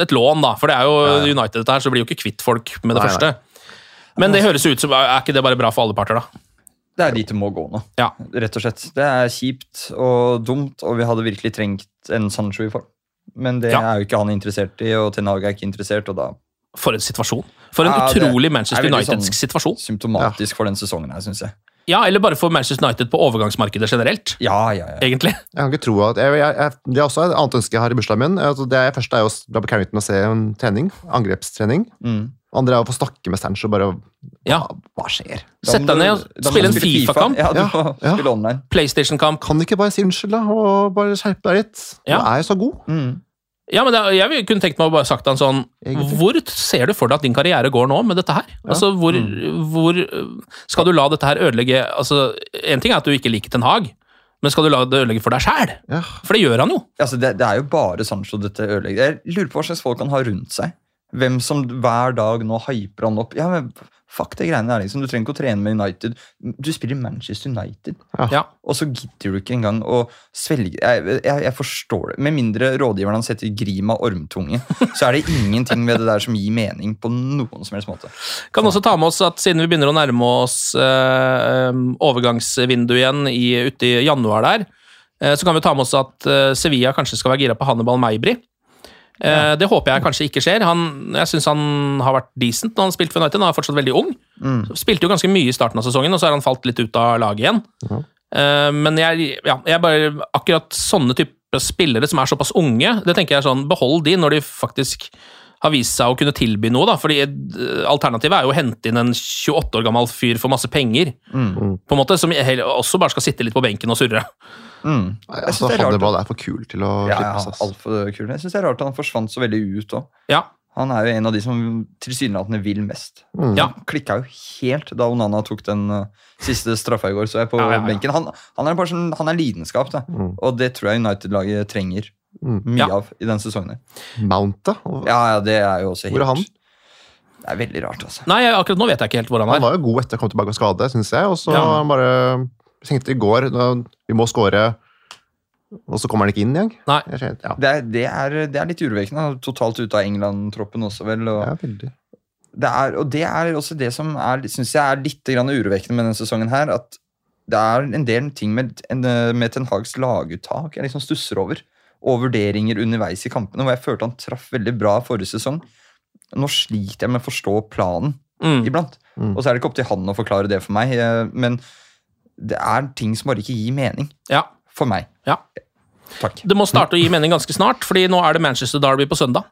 Speaker 1: et lån, da. For det er jo
Speaker 2: Ja, ja.
Speaker 1: United dette her, så blir jo ikke kvitt folk med det
Speaker 2: Nei,
Speaker 1: første. Men det høres ut som Er ikke det bare bra for alle parter, da?
Speaker 3: Det er dit det må gå nå.
Speaker 1: Ja.
Speaker 3: Rett og slett. Det er kjipt og dumt, og vi hadde virkelig trengt en Sancho i form. Men det
Speaker 1: Ja.
Speaker 3: er jo ikke han interessert i, og Ten Hag er ikke interessert, og da
Speaker 1: For en situasjon. For en
Speaker 3: Ja,
Speaker 1: utrolig
Speaker 3: er
Speaker 1: Manchester United-situasjon.
Speaker 3: sånn-
Speaker 1: situasjon.
Speaker 3: symptomatisk for den sesongen her, syns jeg.
Speaker 1: Ja, eller bare for Manchester United på overgangsmarkedet generelt,
Speaker 3: Ja, ja, ja.
Speaker 1: egentlig.
Speaker 2: Jeg kan ikke tro at jeg, jeg, jeg, Det er også et annet ønske jeg har i bursdagen min. Altså, det er, første er jo å dra på Carrington og se en trening. Angrepstrening.
Speaker 3: Mm.
Speaker 2: Andre er å få snakke med Sancho bare
Speaker 1: Ja.
Speaker 2: hva, hva skjer?
Speaker 1: Sett deg ned og spille en FIFA-kamp.
Speaker 3: Ja, du
Speaker 2: Ja, ja.
Speaker 3: spille online.
Speaker 1: PlayStation-kamp.
Speaker 2: Kan du ikke bare si unnskyld, da? Og bare skjerpe deg litt? Du er jo så god.
Speaker 3: Mm.
Speaker 1: Ja, men det, jeg kunne tenkt meg å bare sagt han sånn
Speaker 2: Egentlig.
Speaker 1: Hvor ser du for deg at din karriere går nå med dette her? Altså, hvor, hvor øh, Skal du la dette her ødelegge altså, En ting er at du ikke liker Ten Hag, men skal du la det ødelegge for deg sjæl?
Speaker 2: Ja.
Speaker 1: For det gjør han jo.
Speaker 3: Altså, det, det er jo bare Sancho dette ødelegger. Jeg lurer på hva slags folk han har rundt seg. Hvem som hver dag nå hyper han opp. Ja, men Fuck det greiene der, liksom. Du trenger ikke å trene med United. Du spiller i Manchester United,
Speaker 1: Ja.
Speaker 3: og så gidder du ikke engang å svelge Jeg, jeg, jeg forstår det. Med mindre rådgiveren hans heter Grima Ormtunge, så er det ingenting ved det der som gir mening på noen som helst måte.
Speaker 1: Kan også ta med oss at siden vi begynner å nærme oss eh, overgangsvinduet igjen i, ute i januar der, eh, så kan vi ta med oss at eh, Sevilla kanskje skal være gira på Hannibal Meibri. Eh, Det håper jeg kanskje ikke skjer. Han, jeg syns han har vært decent når han har spilt for United. Han er fortsatt veldig ung. Spilte jo ganske mye i starten av sesongen, og så har han falt litt ut av laget igjen. Mm. Men jeg, ja, jeg bare, akkurat sånne type spillere som er såpass unge, det tenker jeg sånn, behold de når de faktisk har vist seg å kunne tilby noe. da, fordi eh, Alternativet er jo å hente inn en 28 år gammel fyr for masse penger, på en måte, som også bare skal sitte litt på benken og surre.
Speaker 3: Mm.
Speaker 2: Nei,
Speaker 3: Jeg synes
Speaker 2: altså,
Speaker 3: det er
Speaker 2: Hannibal er for kul til å
Speaker 3: Ja, ja, altfor kul. Jeg syns det er rart at han forsvant så veldig ut òg.
Speaker 1: Ja,
Speaker 3: Han er jo en av de som tilsynelatende vil mest.
Speaker 2: Mm.
Speaker 1: ja.
Speaker 3: Klikka jo helt da Onana tok den uh, siste straffa i går. Så jeg på
Speaker 1: Ja, ja, ja.
Speaker 3: benken. Han, han er bare sånn, han er lidenskap, da.
Speaker 2: Mm.
Speaker 3: og det tror jeg United-laget trenger
Speaker 2: Mm.
Speaker 3: mye
Speaker 1: Ja.
Speaker 3: av i denne sesongen.
Speaker 2: Mount, da?
Speaker 3: Ja, ja, det er jo også helt
Speaker 2: Hvor er han?
Speaker 3: Det er veldig rart, altså.
Speaker 1: Nei, akkurat nå vet jeg ikke helt hvor han er.
Speaker 2: Han var jo god etter å komme tilbake av skade, syns jeg. Og så
Speaker 1: Ja.
Speaker 2: han bare Jeg tenkte i går da, Vi må score. Og så kommer han ikke inn engang.
Speaker 1: Nei.
Speaker 2: Skjønner- Ja.
Speaker 3: Det er, det, er, det er litt urovekkende. Totalt ute av England-troppen også, vel. Og,
Speaker 2: Ja, veldig.
Speaker 3: det er, og det er også det som syns jeg er litt grann urovekkende med denne sesongen her. At det er en del ting med, med Ten Hags laguttak jeg liksom stusser over. Og vurderinger underveis i kampene, hvor jeg følte han traff veldig bra forrige sesong. Nå sliter jeg med å forstå planen
Speaker 1: Mm.
Speaker 3: iblant.
Speaker 2: Mm.
Speaker 3: Og så er det ikke opp til han å forklare det for meg, eh, men det er ting som bare ikke gir mening
Speaker 1: Ja.
Speaker 3: for meg.
Speaker 1: Ja.
Speaker 3: Takk.
Speaker 1: Det må starte å gi mening ganske snart, fordi nå er det Manchester Derby på søndag.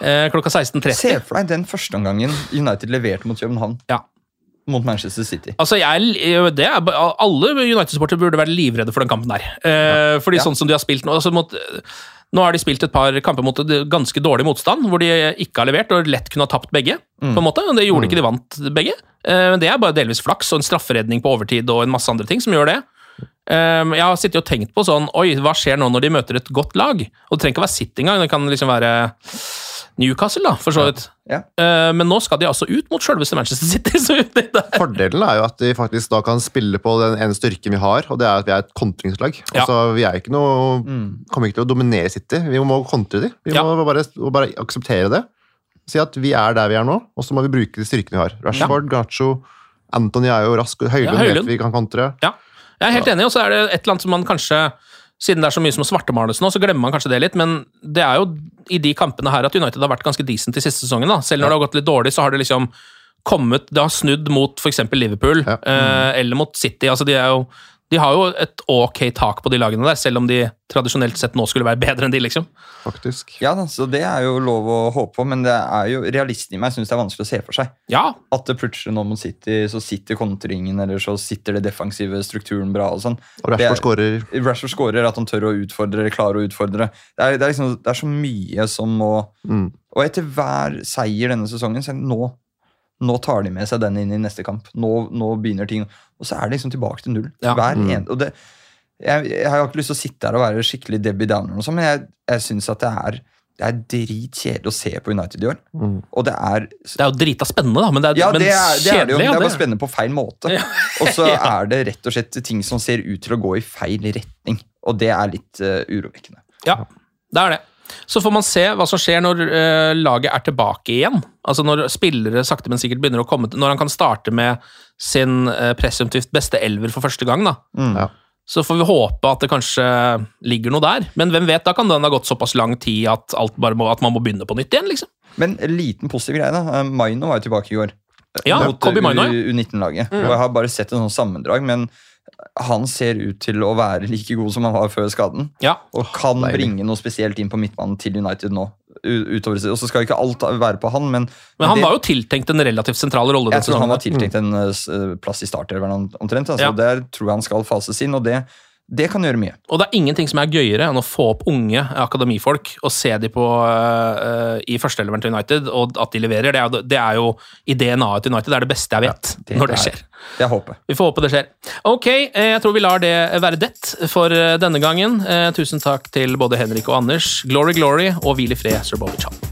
Speaker 1: Eh, klokka
Speaker 3: Se for deg den første omgangen United leverte mot København.
Speaker 1: Ja.
Speaker 3: Mot Manchester City.
Speaker 1: Altså, jeg, det er, Alle United-supportere burde være livredde for den kampen der. Eh, fordi
Speaker 3: Ja.
Speaker 1: sånn som de har spilt nå altså mot, Nå har de spilt et par kamper mot ganske dårlig motstand, hvor de ikke har levert og lett kunne ha tapt begge. på en måte, Det gjorde ikke de vant begge. Eh, men det er bare delvis flaks og en strafferedning på overtid og en masse andre ting som gjør det. Eh, jeg har sittet og tenkt på sånn Oi, hva skjer nå når de møter et godt lag? Og det trenger ikke å være City engang, det kan liksom være Newcastle, da, for så vidt.
Speaker 3: Ja.
Speaker 1: Ja. men nå skal de altså ut mot selveste Manchester City. Så det der.
Speaker 2: Fordelen er jo at de faktisk da kan spille på den ene styrken vi har, og det er at vi er et kontringslag.
Speaker 1: Ja.
Speaker 2: Altså, vi er ikke noe,
Speaker 3: Mm.
Speaker 2: kommer ikke til å dominere City, vi må kontre de. Vi
Speaker 1: Ja.
Speaker 2: må bare, bare akseptere det. Si at vi er der vi er nå, og så må vi bruke de styrkene vi har. Rashford, Gacho, Anthony er jo rask, Høylund,
Speaker 1: Ja, Høylund.
Speaker 2: vet vi kan kontre.
Speaker 1: Ja, jeg er helt enig, og så er det et eller annet som man kanskje Siden det er så mye som svartemales nå, så glemmer man kanskje det litt, men det er jo i de kampene her at United har vært ganske decent i siste sesongen. da. Selv når det har gått litt dårlig, så har det liksom kommet Det har snudd mot f.eks. Liverpool
Speaker 2: Ja.
Speaker 1: eh, eller mot City. altså de er jo de har jo et ok tak på de lagene der, selv om de tradisjonelt sett nå skulle være bedre enn de, liksom.
Speaker 2: faktisk.
Speaker 3: Ja, da, så Det er jo lov å håpe på, men det er jo realisten i meg syns det er vanskelig å se for seg.
Speaker 1: Ja,
Speaker 3: At det plutselig nå mot City så sitter kontringen eller så sitter det defensive strukturen bra. og sånn.
Speaker 2: Og Rashford skårer.
Speaker 3: Rashford skårer, at han tør å utfordre eller klarer å utfordre. Det er, det er, liksom, det er så mye som må
Speaker 2: Mm.
Speaker 3: Og etter hver seier denne sesongen, så er nå, nå tar de med seg den inn i neste kamp. Nå, nå begynner ting Og så er det liksom tilbake til null.
Speaker 1: Ja.
Speaker 2: Mm.
Speaker 3: en, det, jeg, jeg har jo ikke lyst til å sitte her og være skikkelig Debbie Downer, og sånt, men jeg, jeg syns at det er det er dritkjedelig å se på United i år.
Speaker 2: Mm.
Speaker 3: Og det er
Speaker 1: det er jo drita spennende, da, men det er,
Speaker 3: ja,
Speaker 1: men
Speaker 3: det er, det er det jo.
Speaker 1: kjedelig.
Speaker 3: Det er bare spennende på feil måte.
Speaker 1: Ja.
Speaker 3: Og så
Speaker 1: Ja.
Speaker 3: er det rett og slett ting som ser ut til å gå i feil retning. Og det er litt uh, urovekkende.
Speaker 1: Ja, det er det. Så får man se hva som skjer når uh, laget er tilbake igjen. Altså Når spillere sakte, men sikkert begynner å komme til Når han kan starte med sin uh, presumptivt beste elver for første gang. da.
Speaker 3: Mm.
Speaker 2: Ja.
Speaker 1: Så får vi håpe at det kanskje ligger noe der. Men hvem vet, da kan den ha gått såpass lang tid at, alt bare må, at man må begynne på nytt igjen. liksom.
Speaker 3: Men en liten positiv greie. da. Eh, Maino var jo tilbake i går.
Speaker 1: Ja,
Speaker 3: mot
Speaker 1: Kobe
Speaker 3: eh,
Speaker 1: Maino, ja.
Speaker 3: U- U19-laget. Og Jeg har bare sett en sånn sammendrag, men han ser ut til å være like god som han var før skaden.
Speaker 1: Ja,
Speaker 3: Og kan
Speaker 2: deilig.
Speaker 3: bringe noe spesielt inn på midtbanen til United nå. Utover Og så skal ikke alt være på han, men
Speaker 1: Men han
Speaker 3: det-
Speaker 1: var jo tiltenkt en relativt sentral rolle.
Speaker 3: Jeg tror han var tiltenkt en eh, eh, plass i starterveren omtrent. Altså,
Speaker 1: Ja.
Speaker 3: Der tror jeg han skal fases inn, og det, det kan gjøre mye.
Speaker 1: Og det er ingenting som er gøyere enn å få opp unge akademifolk og se dem på uh, i førsteeleveren til United, og at de leverer. Det er, jo- det er jo i DNA-et til United. Det er det beste jeg vet
Speaker 3: det
Speaker 1: når det
Speaker 3: det
Speaker 1: skjer.
Speaker 3: Det er håpet.
Speaker 1: Vi får håpe det skjer. Ok, eh, jeg tror vi lar det være det for eh, denne gangen. Tusen takk til både Henrik og Anders. Glory, glory, og hvil i fred, Sir Bobby Chan.